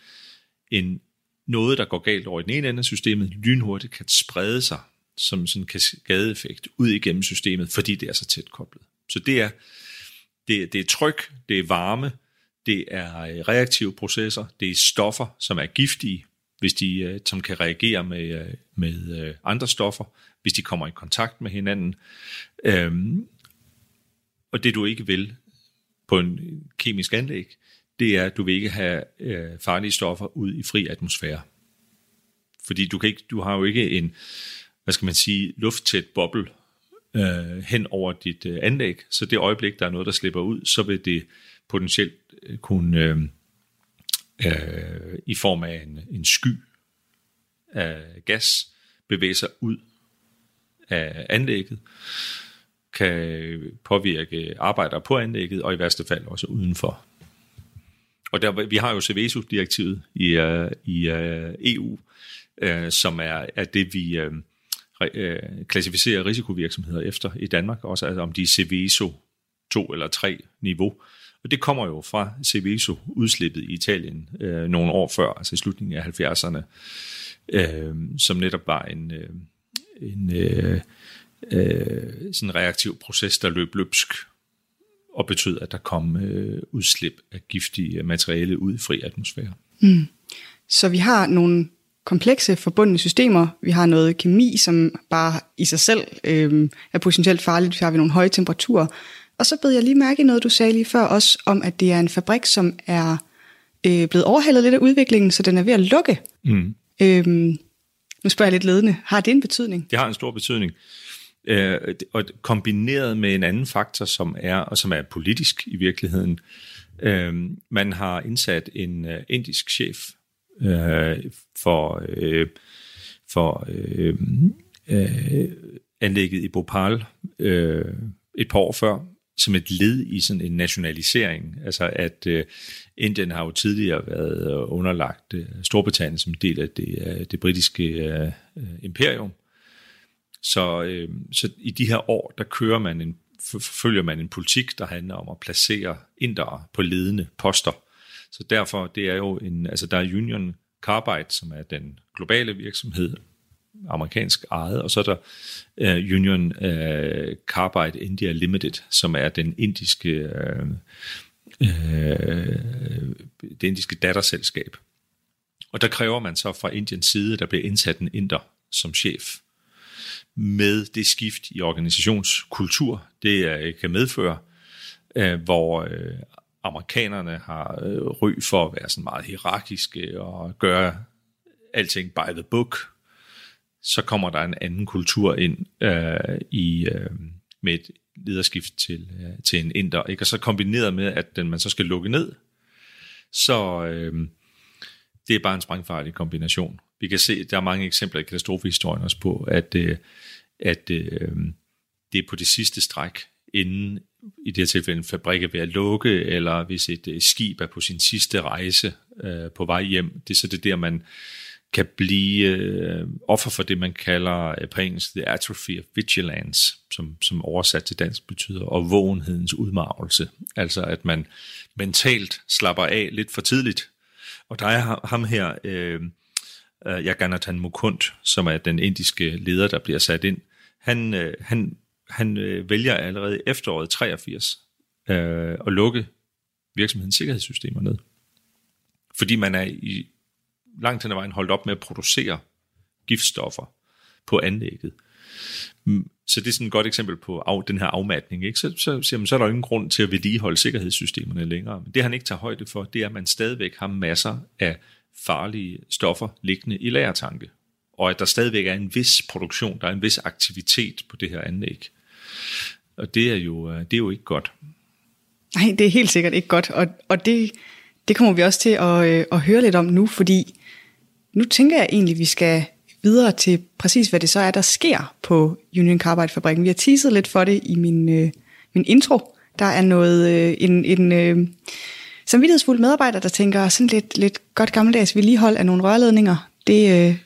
en, noget, der går galt over i den ene ende af systemet, lynhurtigt kan sprede sig som sådan en kaskadeeffekt ud igennem systemet, fordi det er så tæt koblet. Så det er, det, det er tryk, det er varme, det er øh, reaktive processer, det er stoffer, som er giftige, hvis de, øh, som kan reagere med, øh, med andre stoffer, hvis de kommer i kontakt med hinanden. Øhm, og det du ikke vil på en kemisk anlæg, det er, at du vil ikke have øh, farlige stoffer ud i fri atmosfære. Fordi du, kan ikke, du har jo ikke en, hvad skal man sige, lufttæt boble øh, hen over dit øh, anlæg, så det øjeblik, der er noget, der slipper ud, så vil det potentielt øh, kunne øh, øh, i form af en, en sky af gas bevæge sig ud af anlægget, kan påvirke arbejdere på anlægget, og i værste fald også udenfor. Og der, vi har jo Seveso-direktivet i, uh, i øh, uh, EU, uh, øh, som er, er det, vi uh, re, klassificerer risikovirksomheder efter i Danmark, også altså om de er Seveso 2 eller 3 niveau. Og det kommer jo fra Seveso-udslippet i Italien uh, nogle år før, altså i slutningen af 70'erne, uh, som netop var en, uh, en uh, uh, sådan reaktiv proces, der løb løbsk og betød, at der kom øh, udslip af giftige materiale ud i fri atmosfære. Mm. Så vi har nogle komplekse forbundne systemer. Vi har noget kemi, som bare i sig selv øh, er potentielt farligt. Vi har vi nogle høje temperaturer. Og så bed jeg lige mærke i noget, du sagde lige før også, om at det er en fabrik, som er øh, blevet overhældet lidt af udviklingen, så den er ved at lukke. Mm. Øh, nu spørger jeg lidt ledende. Har det en betydning? Det har en stor betydning. Øh, og kombineret med en anden faktor, som er, og som er politisk i virkeligheden. Øh, man har indsat en øh, indisk chef øh, for, øh, for øh, øh, anlægget i Bhopal øh, et par år før, som et led i sådan en nationalisering. Altså at øh, Indien har jo tidligere været underlagt øh, Storbritannien som del af det, øh, det britiske øh, øh imperium. Så, øh, så i de her år, der kører man en, følger man en politik, der handler om at placere indere på ledende poster. Så derfor, det er jo en, altså der er Union Carbide, som er den globale virksomhed, amerikansk ejet, og så er der uh, Union uh, Carbide India Limited, som er den indiske, uh, uh, det indiske datterselskab. Og der kræver man så fra Indiens side, der bliver indsat en inder som chef med det skift i organisationskultur, det øh, kan medføre, øh, hvor øh, amerikanerne har ry for at være sådan meget hierarkiske og gøre alting by the book, så kommer der en anden kultur ind øh, i øh, med et lederskift til, øh, til en inder, ikke? og så kombineret med, at den, man så skal lukke ned, så øh, det er bare en sprængfarlig kombination. Vi kan se, der er mange eksempler i katastrofehistorien også på, at, øh, at øh, det er på det sidste stræk, inden i det her tilfælde en fabrik er ved at lukke, eller hvis et øh, skib er på sin sidste rejse øh, på vej hjem. Det er så det der, man kan blive øh, offer for det, man kalder øh, på engelsk the atrophy of vigilance, som, som oversat til dansk betyder, og vågenhedens udmarvelse. Altså at man mentalt slapper af lidt for tidligt. Og der er ham her, øh, øh Jagannathan Mukund, som er den indiske leder, der bliver sat ind, han, øh, han, han øh, vælger allerede efteråret 83 øh, at lukke virksomhedens sikkerhedssystemer ned. Fordi man er i langt hen ad vejen holdt op med at producere giftstoffer på anlægget. Mm, så det er sådan et godt eksempel på af, den her afmatning. Ikke? Så, så, så, så er der jo ingen grund til at vedligeholde sikkerhedssystemerne længere. Men det han ikke tager højde for, det er, at man stadigvæk har masser af farlige stoffer liggende i lagertanke, og at der stadigvæk er en vis produktion, der er en vis aktivitet på det her anlæg. Og det er jo, øh, det er jo ikke godt. Nej, det er helt sikkert ikke godt, og, og det, det kommer vi også til at, øh, at høre lidt om nu, fordi nu tænker jeg egentlig, at vi skal videre til præcis, hvad det så er, der sker på Union Carbide-fabrikken. Vi har teaset lidt for det i min, øh, min intro. Der er noget, øh, en, en, øh, samvittighedsfuld medarbejder, der tænker sådan lidt, lidt godt gammeldags vedligehold af nogle rørledninger, det... Øh...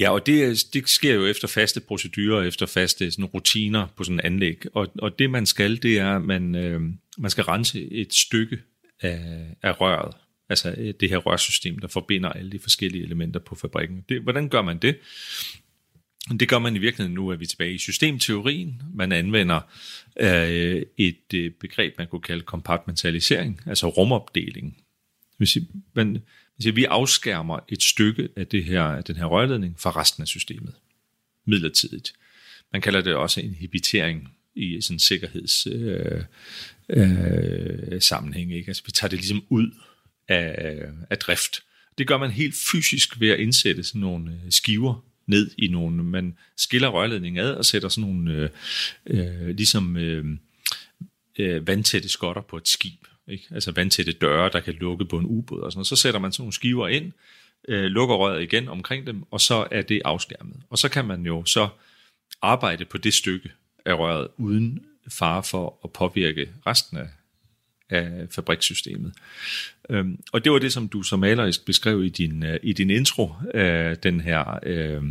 Ja, og det, øh, det sker jo efter faste procedurer, efter faste sådan, rutiner på sådan en anlæg. Og, og det man skal, det er, at man, øh, man skal rense et stykke af, af røret. Altså øh, det her rørsystem, der forbinder alle de forskellige elementer på fabrikken. Det, hvordan gør man det? Det gør man i virkeligheden nu, at vi er tilbage i systemteorien. Man anvender øh, et øh, begreb, man kunne kalde kompartmentalisering, altså rumopdeling. Man, Altså, vi afskærmer et stykke af det her, af den her rørledning fra resten af systemet. Midlertidigt. Man kalder det også inhibitering i sådan en sikkerheds øh, øh, sammenhæng. Ikke? Altså, vi tager det ligesom ud af, af drift. Det gør man helt fysisk ved at indsætte sådan nogle øh, skiver ned i nogle, man skiller rørledningen ad og sætter sådan nogle øh, øh, ligesom øh, øh, vandtætte skotter på et skib. Ikke? Altså vandtætte døre, der kan lukke på en ubåd og sådan noget. Så sætter man sådan nogle skiver ind, øh, lukker røret igen omkring dem, og så er det afskærmet. Og så kan man jo så arbejde på det stykke af røret, uden fare for at påvirke resten af, af fabrikssystemet. Øhm, og det var det, som du som malerisk beskrev i din, øh, i din intro, øh, den her øh,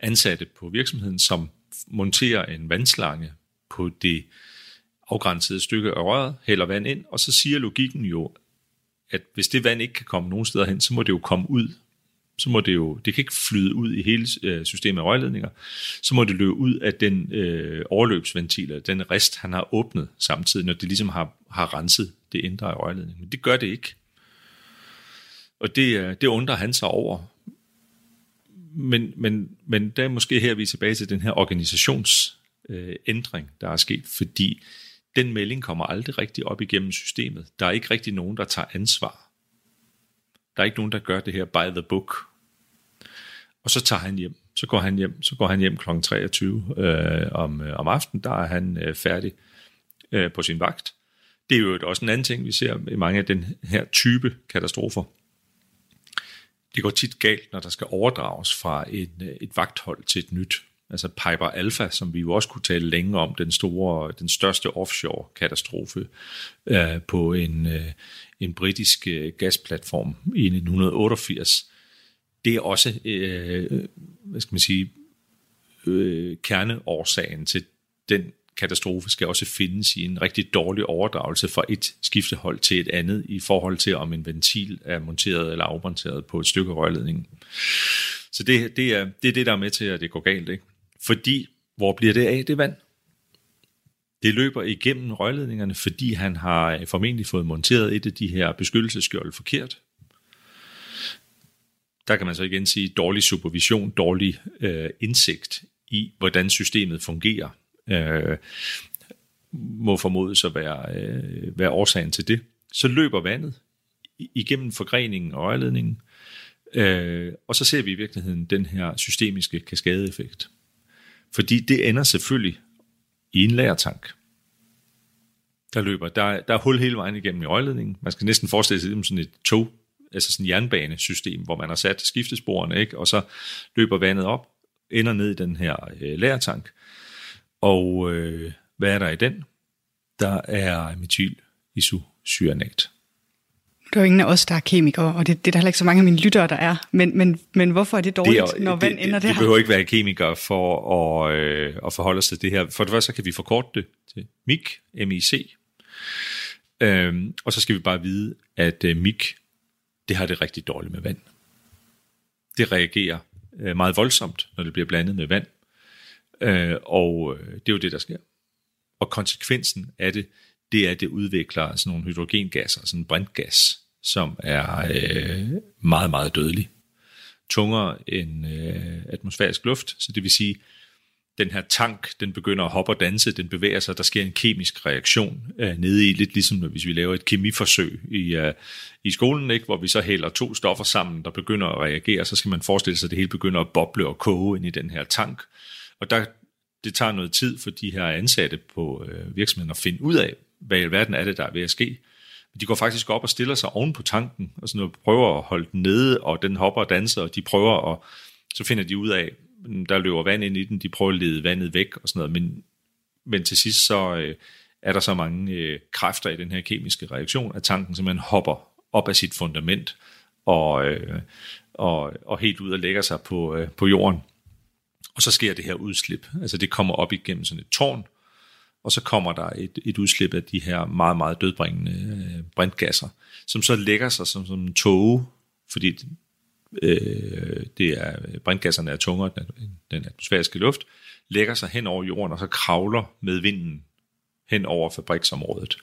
ansatte på virksomheden, som monterer en vandslange på det afgrænsede stykke af røret, hælder vand ind, og så siger logikken jo, at hvis det vand ikke kan komme nogen steder hen, så må det jo komme ud. Så må det jo, det kan ikke flyde ud i hele øh, systemet af rørledninger, så må det løbe ud af den øh, overløbsventil, den rest, han har åbnet samtidig, når det ligesom har, har renset det indre af rørledningen. Men det gør det ikke. Og det, øh, det undrer han sig over. Men, men, men der er måske her, vi er tilbage til den her organisationsændring, øh, der er sket, fordi den melding kommer aldrig rigtig op igennem systemet. Der er ikke rigtig nogen, der tager ansvar. Der er ikke nogen, der gør det her by the book. Og så tager han hjem. Så går han hjem, så går han hjem kl. 23 øh, om, øh, om aftenen. Der er han øh, færdig øh, på sin vagt. Det er jo også en anden ting, vi ser i mange af den her type katastrofer. Det går tit galt, når der skal overdrages fra et, øh, et vagthold til et nyt altså Piper Alpha, som vi jo også kunne tale længe om, den store, den største offshore-katastrofe øh, på en, øh, en britisk øh, gasplatform i 1988. Det er også, øh, hvad skal man sige, øh, kerneårsagen til den katastrofe skal også findes i en rigtig dårlig overdragelse fra et skiftehold til et andet i forhold til, om en ventil er monteret eller afmonteret på et stykke rørledning. Så det, det, er, det er det, der er med til, at det går galt. Ikke? Fordi, hvor bliver det af, det vand? Det løber igennem rørledningerne, fordi han har formentlig fået monteret et af de her beskyttelseskjold forkert. Der kan man så igen sige dårlig supervision, dårlig øh, indsigt i, hvordan systemet fungerer, øh, må formodes at være, øh, være årsagen til det. Så løber vandet igennem forgreningen og rørledningen, øh, og så ser vi i virkeligheden den her systemiske kaskadeeffekt. Fordi det ender selvfølgelig i en lagertank. Der løber, der, der er hul hele vejen igennem i rørledningen. Man skal næsten forestille sig det som sådan et tog, altså sådan et jernbanesystem, hvor man har sat skiftesporene, ikke? og så løber vandet op, ender ned i den her øh, lagertank. Og øh, hvad er der i den? Der er metyl isocyanat. Der er jo ingen af os, der er kemikere, og det, det er der heller ikke så mange af mine lyttere, der er. Men, men, men hvorfor er det dårligt, det er, når vand det, ender det, der? Det behøver ikke være kemikere for at, øh, at forholde sig til det her. For det første så kan vi forkorte det til MIC, M-I-C. Øhm, og så skal vi bare vide, at øh, MIC, det har det rigtig dårligt med vand. Det reagerer øh, meget voldsomt, når det bliver blandet med vand. Øh, og øh, det er jo det, der sker. Og konsekvensen af det, det er, at det udvikler sådan nogle hydrogengasser, sådan en brintgas, som er øh, meget, meget dødelig. Tungere end øh, atmosfærisk luft, så det vil sige, den her tank, den begynder at hoppe og danse, den bevæger sig, der sker en kemisk reaktion øh, nede i, lidt ligesom hvis vi laver et kemiforsøg i, øh, i skolen, ikke, hvor vi så hælder to stoffer sammen, der begynder at reagere, så skal man forestille sig, at det hele begynder at boble og koge ind i den her tank. Og der, det tager noget tid for de her ansatte på øh, virksomheden at finde ud af, hvad i alverden er det, der er ved at ske. De går faktisk op og stiller sig oven på tanken, og sådan noget, prøver at holde den nede, og den hopper og danser, og de prøver at, så finder de ud af, mm, der løber vand ind i den, de prøver at lede vandet væk og sådan noget, men, men til sidst så øh, er der så mange øh, kræfter i den her kemiske reaktion, at tanken simpelthen hopper op af sit fundament, og, øh, og, og helt ud og lægger sig på, øh, på jorden. Og så sker det her udslip. Altså det kommer op igennem sådan et tårn, og så kommer der et, et udslip af de her meget, meget dødbringende øh, brintgasser, som så lægger sig som, som en tåge, fordi øh, det er, brintgasserne er tungere end den atmosfæriske luft, lægger sig hen over jorden, og så kravler med vinden hen over fabriksområdet.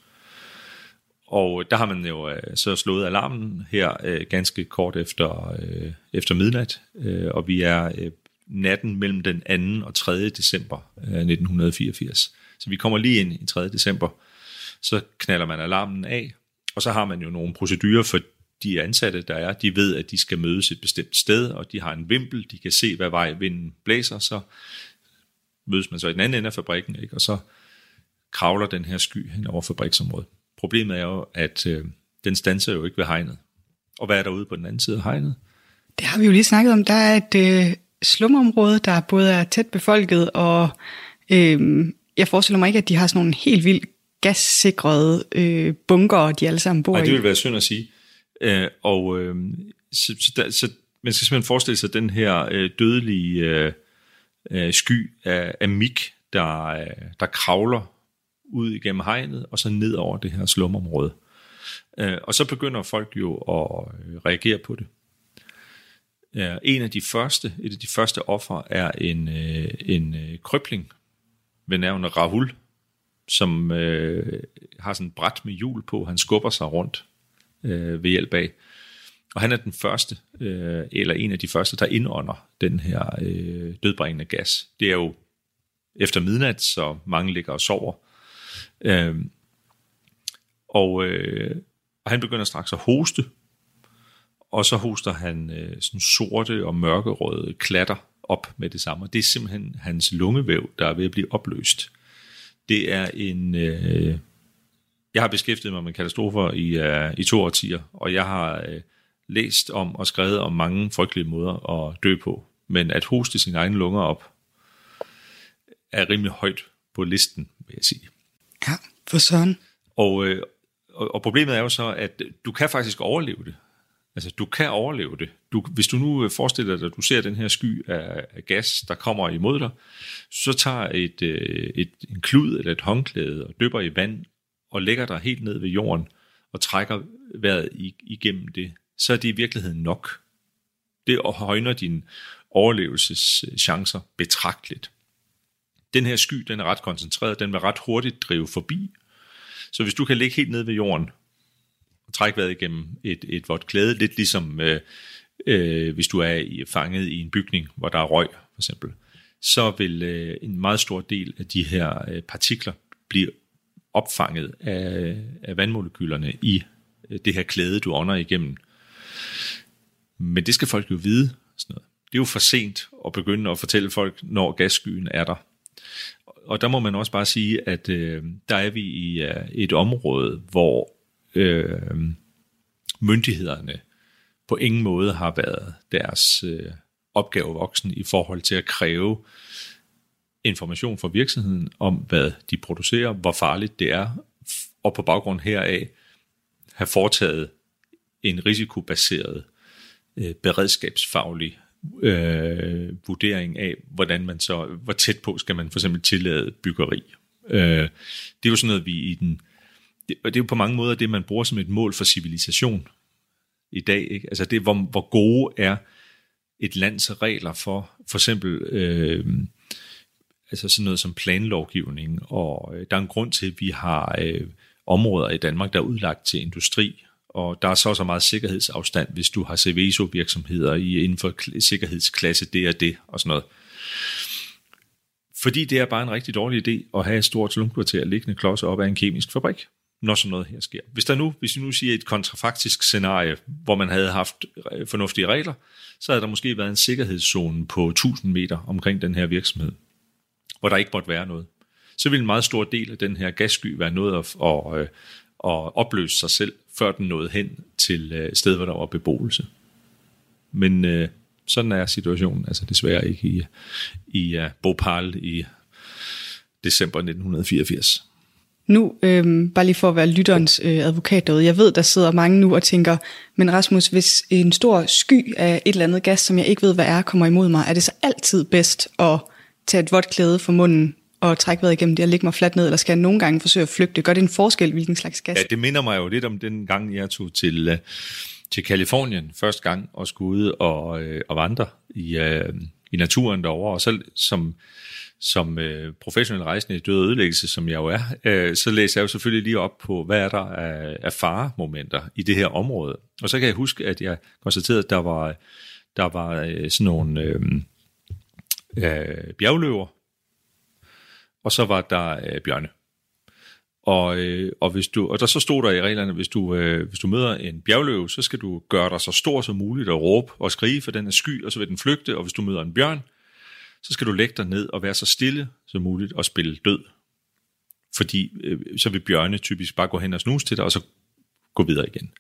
og der har man jo øh, så slået alarmen her øh, ganske kort efter, øh, efter midnat, øh, og vi er øh, natten mellem den 2. og 3. december øh, 1984. Så vi kommer lige ind i 3. december, så knaller man alarmen af, og så har man jo nogle procedurer for de ansatte, der er. De ved, at de skal mødes et bestemt sted, og de har en vimpel, de kan se, hvad vej vinden blæser, så mødes man så i den anden ende af fabrikken, ikke? og så kravler den her sky hen over fabriksområdet. Problemet er jo, at øh, den stanser jo ikke ved hegnet. Og hvad er der ude på den anden side af hegnet? Det har vi jo lige snakket om. Der er et øh, slumområde, der både er tæt befolket, og øh, jeg forestiller mig ikke, at de har sådan nogle helt vildt gassikrede øh, bunker, de alle sammen bor Nej, i. det vil være synd at sige. Øh, og øh, så, så, der, så man skal simpelthen forestille sig den her øh, dødelige øh, øh, sky af, af mik, der, øh, der kravler ud igennem hegnet, og så ned over det her slumområde. Øh, og så begynder folk jo at øh, reagere på det. Ja, en af de første, et af de første offer er en, øh, en øh, krøbling ved navn Rahul, som øh, har sådan et bræt med hjul på. Han skubber sig rundt øh, ved hjælp af. Og han er den første, øh, eller en af de første, der indånder den her øh, dødbringende gas. Det er jo efter midnat, så mange ligger og sover. Øh, og, øh, og han begynder straks at hoste, og så hoster han øh, sådan sorte og mørkerøde klatter op med det samme. Og det er simpelthen hans lungevæv, der er ved at blive opløst. Det er en... Øh, jeg har beskæftiget mig med katastrofer i, uh, i to årtier, og jeg har uh, læst om og skrevet om mange frygtelige måder at dø på. Men at hoste sine egne lunger op, er rimelig højt på listen, vil jeg sige. Ja, for sådan. Og, øh, og, og problemet er jo så, at du kan faktisk overleve det. Altså, du kan overleve det. Du, hvis du nu øh, forestiller dig, at du ser den her sky af, af gas, der kommer imod dig, så tager et, øh, et, en klud eller et håndklæde og dypper i vand og lægger dig helt ned ved jorden og trækker vejret igennem det, så er det i virkeligheden nok. Det højner dine overlevelseschancer betragteligt. Den her sky, den er ret koncentreret, den vil ret hurtigt drive forbi. Så hvis du kan ligge helt ned ved jorden trække vejret igennem et, et vådt klæde, lidt ligesom øh, øh, hvis du er i, fanget i en bygning, hvor der er røg for eksempel, så vil øh, en meget stor del af de her øh, partikler blive opfanget af, af vandmolekylerne i øh, det her klæde, du ånder igennem. Men det skal folk jo vide. Sådan noget. Det er jo for sent at begynde at fortælle folk, når gasskyen er der. Og der må man også bare sige, at øh, der er vi i øh, et område, hvor øh, myndighederne på ingen måde har været deres øh, opgave voksen i forhold til at kræve information fra virksomheden om, hvad de producerer, hvor farligt det er, og på baggrund heraf have foretaget en risikobaseret øh, beredskabsfaglig øh, vurdering af, hvordan man så, hvor tæt på skal man for eksempel tillade byggeri. Øh, det er jo sådan noget, vi i den, det, og det er jo på mange måder det, man bruger som et mål for civilisation i dag. Ikke? Altså det, hvor, hvor gode er et lands regler for, for eksempel øh, altså sådan noget som planlovgivning, og øh, der er en grund til, at vi har øh, områder i Danmark, der er udlagt til industri, og der er så så meget sikkerhedsafstand, hvis du har CVSO-virksomheder i, inden for sikkerhedsklasse det og det, og sådan noget. Fordi det er bare en rigtig dårlig idé at have et stort slumkvarter liggende klods op af en kemisk fabrik, når sådan noget her sker. Hvis der nu, hvis vi nu siger et kontrafaktisk scenarie, hvor man havde haft øh, fornuftige regler, så havde der måske været en sikkerhedszone på 1000 meter omkring den her virksomhed hvor der ikke måtte være noget. Så ville en meget stor del af den her gassky være nået at, at, øh, at, opløse sig selv, før den nåede hen til øh, et sted, hvor der var beboelse. Men øh, sådan er situationen altså desværre ikke i, i uh, Bhopal i december 1984. Nu, øh, bare lige for at være lytterens øh, advokat derude, jeg ved, der sidder mange nu og tænker, men Rasmus, hvis en stor sky af et eller andet gas, som jeg ikke ved, hvad er, kommer imod mig, er det så altid bedst at tage et vådt klæde for munden og trække vejret igennem det og lægge mig fladt ned, eller skal jeg nogle gange forsøge at flygte? Gør det en forskel, hvilken slags gas? Ja, det minder mig jo lidt om den gang, jeg tog til, øh, til Kalifornien første gang og skulle ud og, øh, og vandre i, øh, i naturen derovre, og så som, som øh, professionel rejsende i død og ødelæggelse, som jeg jo er, øh, så læser jeg jo selvfølgelig lige op på, hvad er der af, af faremomenter i det her område. Og så kan jeg huske, at jeg konstaterede, at der var, der var øh, sådan nogle øh, øh, bjergløver, og så var der øh, bjørne. Og, øh, og, hvis du, og der så stod der i reglerne, hvis du, øh, hvis du møder en bjergløve, så skal du gøre dig så stor som muligt og råbe og skrige, for den er sky, og så vil den flygte. Og hvis du møder en bjørn, så skal du lægge dig ned og være så stille som muligt og spille død. Fordi øh, så vil bjørne typisk bare gå hen og snuse til dig, og så gå videre igen.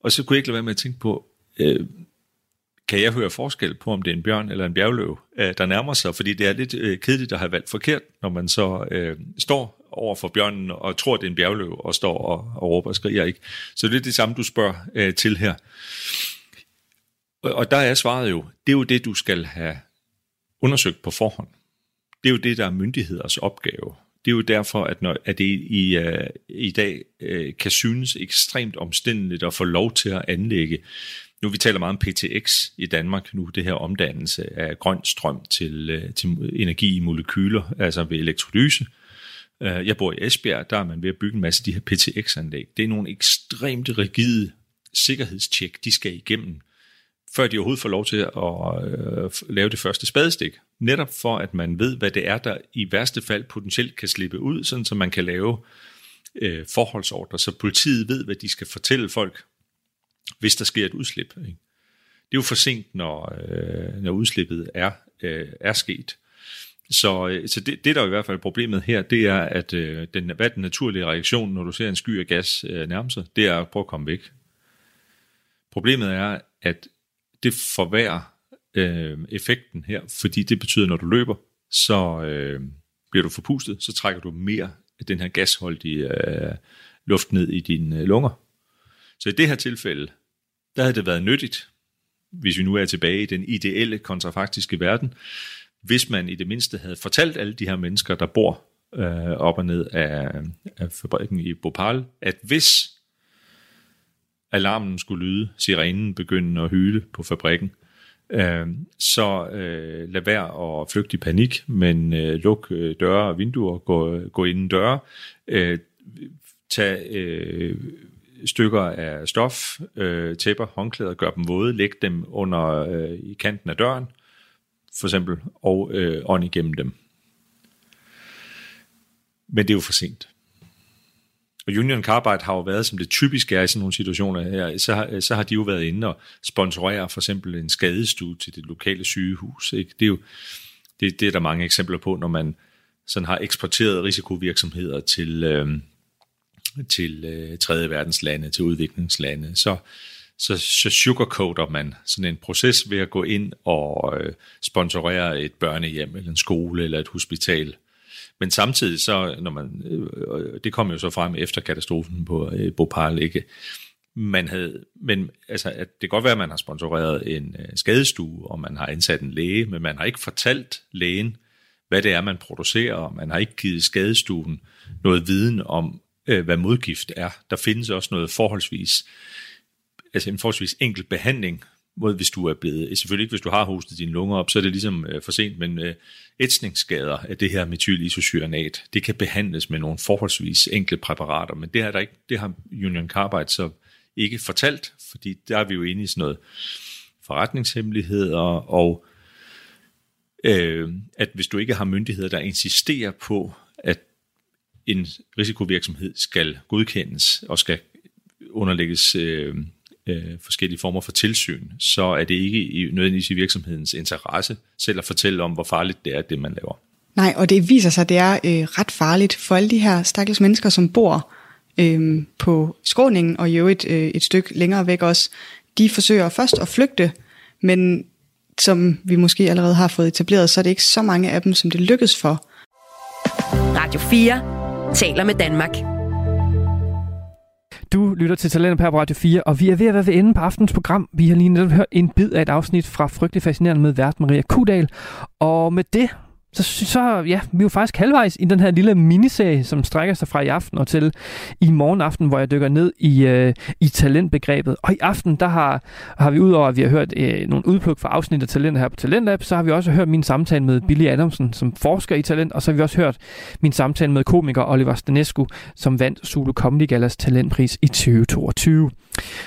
Og så kunne jeg ikke lade være med at tænke på, øh, kan jeg høre forskel på, om det er en bjørn eller en bjergløv, øh, der nærmer sig? Fordi det er lidt øh, kedeligt at have valgt forkert, når man så øh, står over for bjørnen og tror, det er en bjergløv, og står og, og råber og skriger. Ikke? Så det er det samme, du spørger øh, til her. Og, og der er svaret jo, det er jo det, du skal have undersøgt på forhånd. Det er jo det, der er myndigheders opgave. Det er jo derfor, at, når, at det i, uh, i dag uh, kan synes ekstremt omstændeligt at få lov til at anlægge. Nu vi taler meget om PTX i Danmark nu, det her omdannelse af grøn strøm til, uh, til energi i molekyler, altså ved elektrolyse. Uh, jeg bor i Esbjerg, der er man ved at bygge en masse af de her PTX-anlæg. Det er nogle ekstremt rigide sikkerhedstjek, de skal igennem før de overhovedet får lov til at øh, lave det første spadestik. Netop for, at man ved, hvad det er, der i værste fald potentielt kan slippe ud, sådan så man kan lave øh, forholdsordre, så politiet ved, hvad de skal fortælle folk, hvis der sker et udslip. Ikke? Det er jo for sent, når, øh, når udslippet er, øh, er sket. Så, øh, så det, det, der er i hvert fald problemet her, det er, at øh, den, hvad den naturlige reaktion, når du ser en sky af gas øh, nærme sig, det er at prøve at komme væk. Problemet er, at det forværrer øh, effekten her, fordi det betyder, når du løber, så øh, bliver du forpustet, så trækker du mere af den her gasholdige øh, luft ned i dine øh, lunger. Så i det her tilfælde, der havde det været nyttigt, hvis vi nu er tilbage i den ideelle kontrafaktiske verden, hvis man i det mindste havde fortalt alle de her mennesker, der bor øh, op og ned af, af fabrikken i Bhopal, at hvis alarmen skulle lyde, sirenen begyndte at hyle på fabrikken, øh, så øh, lad være at flygte i panik, men øh, luk øh, døre og vinduer, gå, gå inden døre, øh, tag øh, stykker af stof, øh, tæpper, håndklæder, gør dem våde, læg dem under øh, i kanten af døren, for eksempel, og øh, ånd igennem dem. Men det er jo for sent. Og Union Carbide har jo været, som det typisk er i sådan nogle situationer her, så har, så har de jo været inde og sponsorere for eksempel en skadestue til det lokale sygehus. Ikke? Det er jo det, det er der mange eksempler på, når man sådan har eksporteret risikovirksomheder til, øh, til øh, tredje verdens lande, til udviklingslande, så, så, så sugarcoater man sådan en proces ved at gå ind og øh, sponsorere et børnehjem, eller en skole, eller et hospital, men samtidig så, når man, øh, øh, det kom jo så frem efter katastrofen på øh, Bhopal, ikke? Man havde, men altså, at det kan godt være, at man har sponsoreret en øh, skadestue, og man har ansat en læge, men man har ikke fortalt lægen, hvad det er, man producerer, og man har ikke givet skadestuen noget viden om, øh, hvad modgift er. Der findes også noget forholdsvis, altså en forholdsvis enkel behandling mod hvis du er blevet, selvfølgelig ikke hvis du har hostet dine lunger op, så er det ligesom øh, for sent, men øh, ætsningsskader af det her metylisocyanat, det kan behandles med nogle forholdsvis enkle præparater, men det er der ikke, det har Union Carbide så ikke fortalt, fordi der er vi jo inde i sådan noget forretningshemmeligheder, og øh, at hvis du ikke har myndigheder, der insisterer på, at en risikovirksomhed skal godkendes og skal underlægges øh, øh, forskellige former for tilsyn, så er det ikke i, nødvendigvis i virksomhedens interesse selv at fortælle om, hvor farligt det er, det man laver. Nej, og det viser sig, at det er øh, ret farligt for alle de her stakkels mennesker, som bor øh, på skråningen og jo et, øh, et stykke længere væk også. De forsøger først at flygte, men som vi måske allerede har fået etableret, så er det ikke så mange af dem, som det lykkes for. Radio 4 taler med Danmark. Du lytter til Talenter på Radio 4, og vi er ved at være ved enden på aftens program. Vi har lige netop hørt en bid af et afsnit fra Frygtelig Fascinerende med vært Maria Kudal. Og med det, så, så ja, vi er jo faktisk halvvejs i den her lille miniserie, som strækker sig fra i aften og til i morgen aften, hvor jeg dykker ned i, øh, i talentbegrebet. Og i aften, der har, har vi udover, at vi har hørt øh, nogle udpluk fra afsnit af Talent her på Talentlab, så har vi også hørt min samtale med Billy Adamsen, som forsker i talent, og så har vi også hørt min samtale med komiker Oliver Stanescu, som vandt Zulu Comedy Galas talentpris i 2022.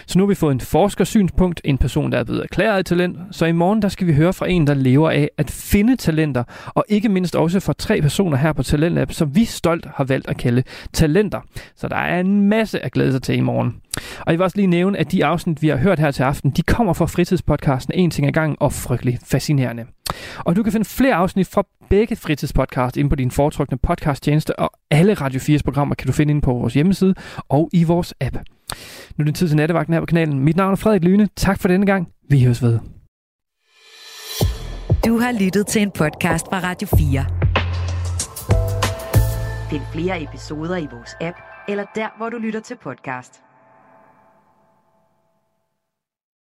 Så nu har vi fået en forskersynspunkt, en person, der er blevet erklæret talent, så i morgen der skal vi høre fra en, der lever af at finde talenter, og ikke mindst også fra tre personer her på Talentlab, som vi stolt har valgt at kalde talenter. Så der er en masse at glæde sig til i morgen. Og jeg vil også lige nævne, at de afsnit, vi har hørt her til aften, de kommer fra fritidspodcasten En ting ad gang og frygtelig fascinerende. Og du kan finde flere afsnit fra begge fritidspodcast inde på din foretrukne podcasttjeneste, og alle Radio 4's programmer kan du finde inde på vores hjemmeside og i vores app. Nu er det tid til nattevagten her på kanalen. Mit navn er Frederik Lyne. Tak for denne gang. Vi høres ved. Du har lyttet til en podcast fra Radio 4. Find flere episoder i vores app, eller der, hvor du lytter til podcast.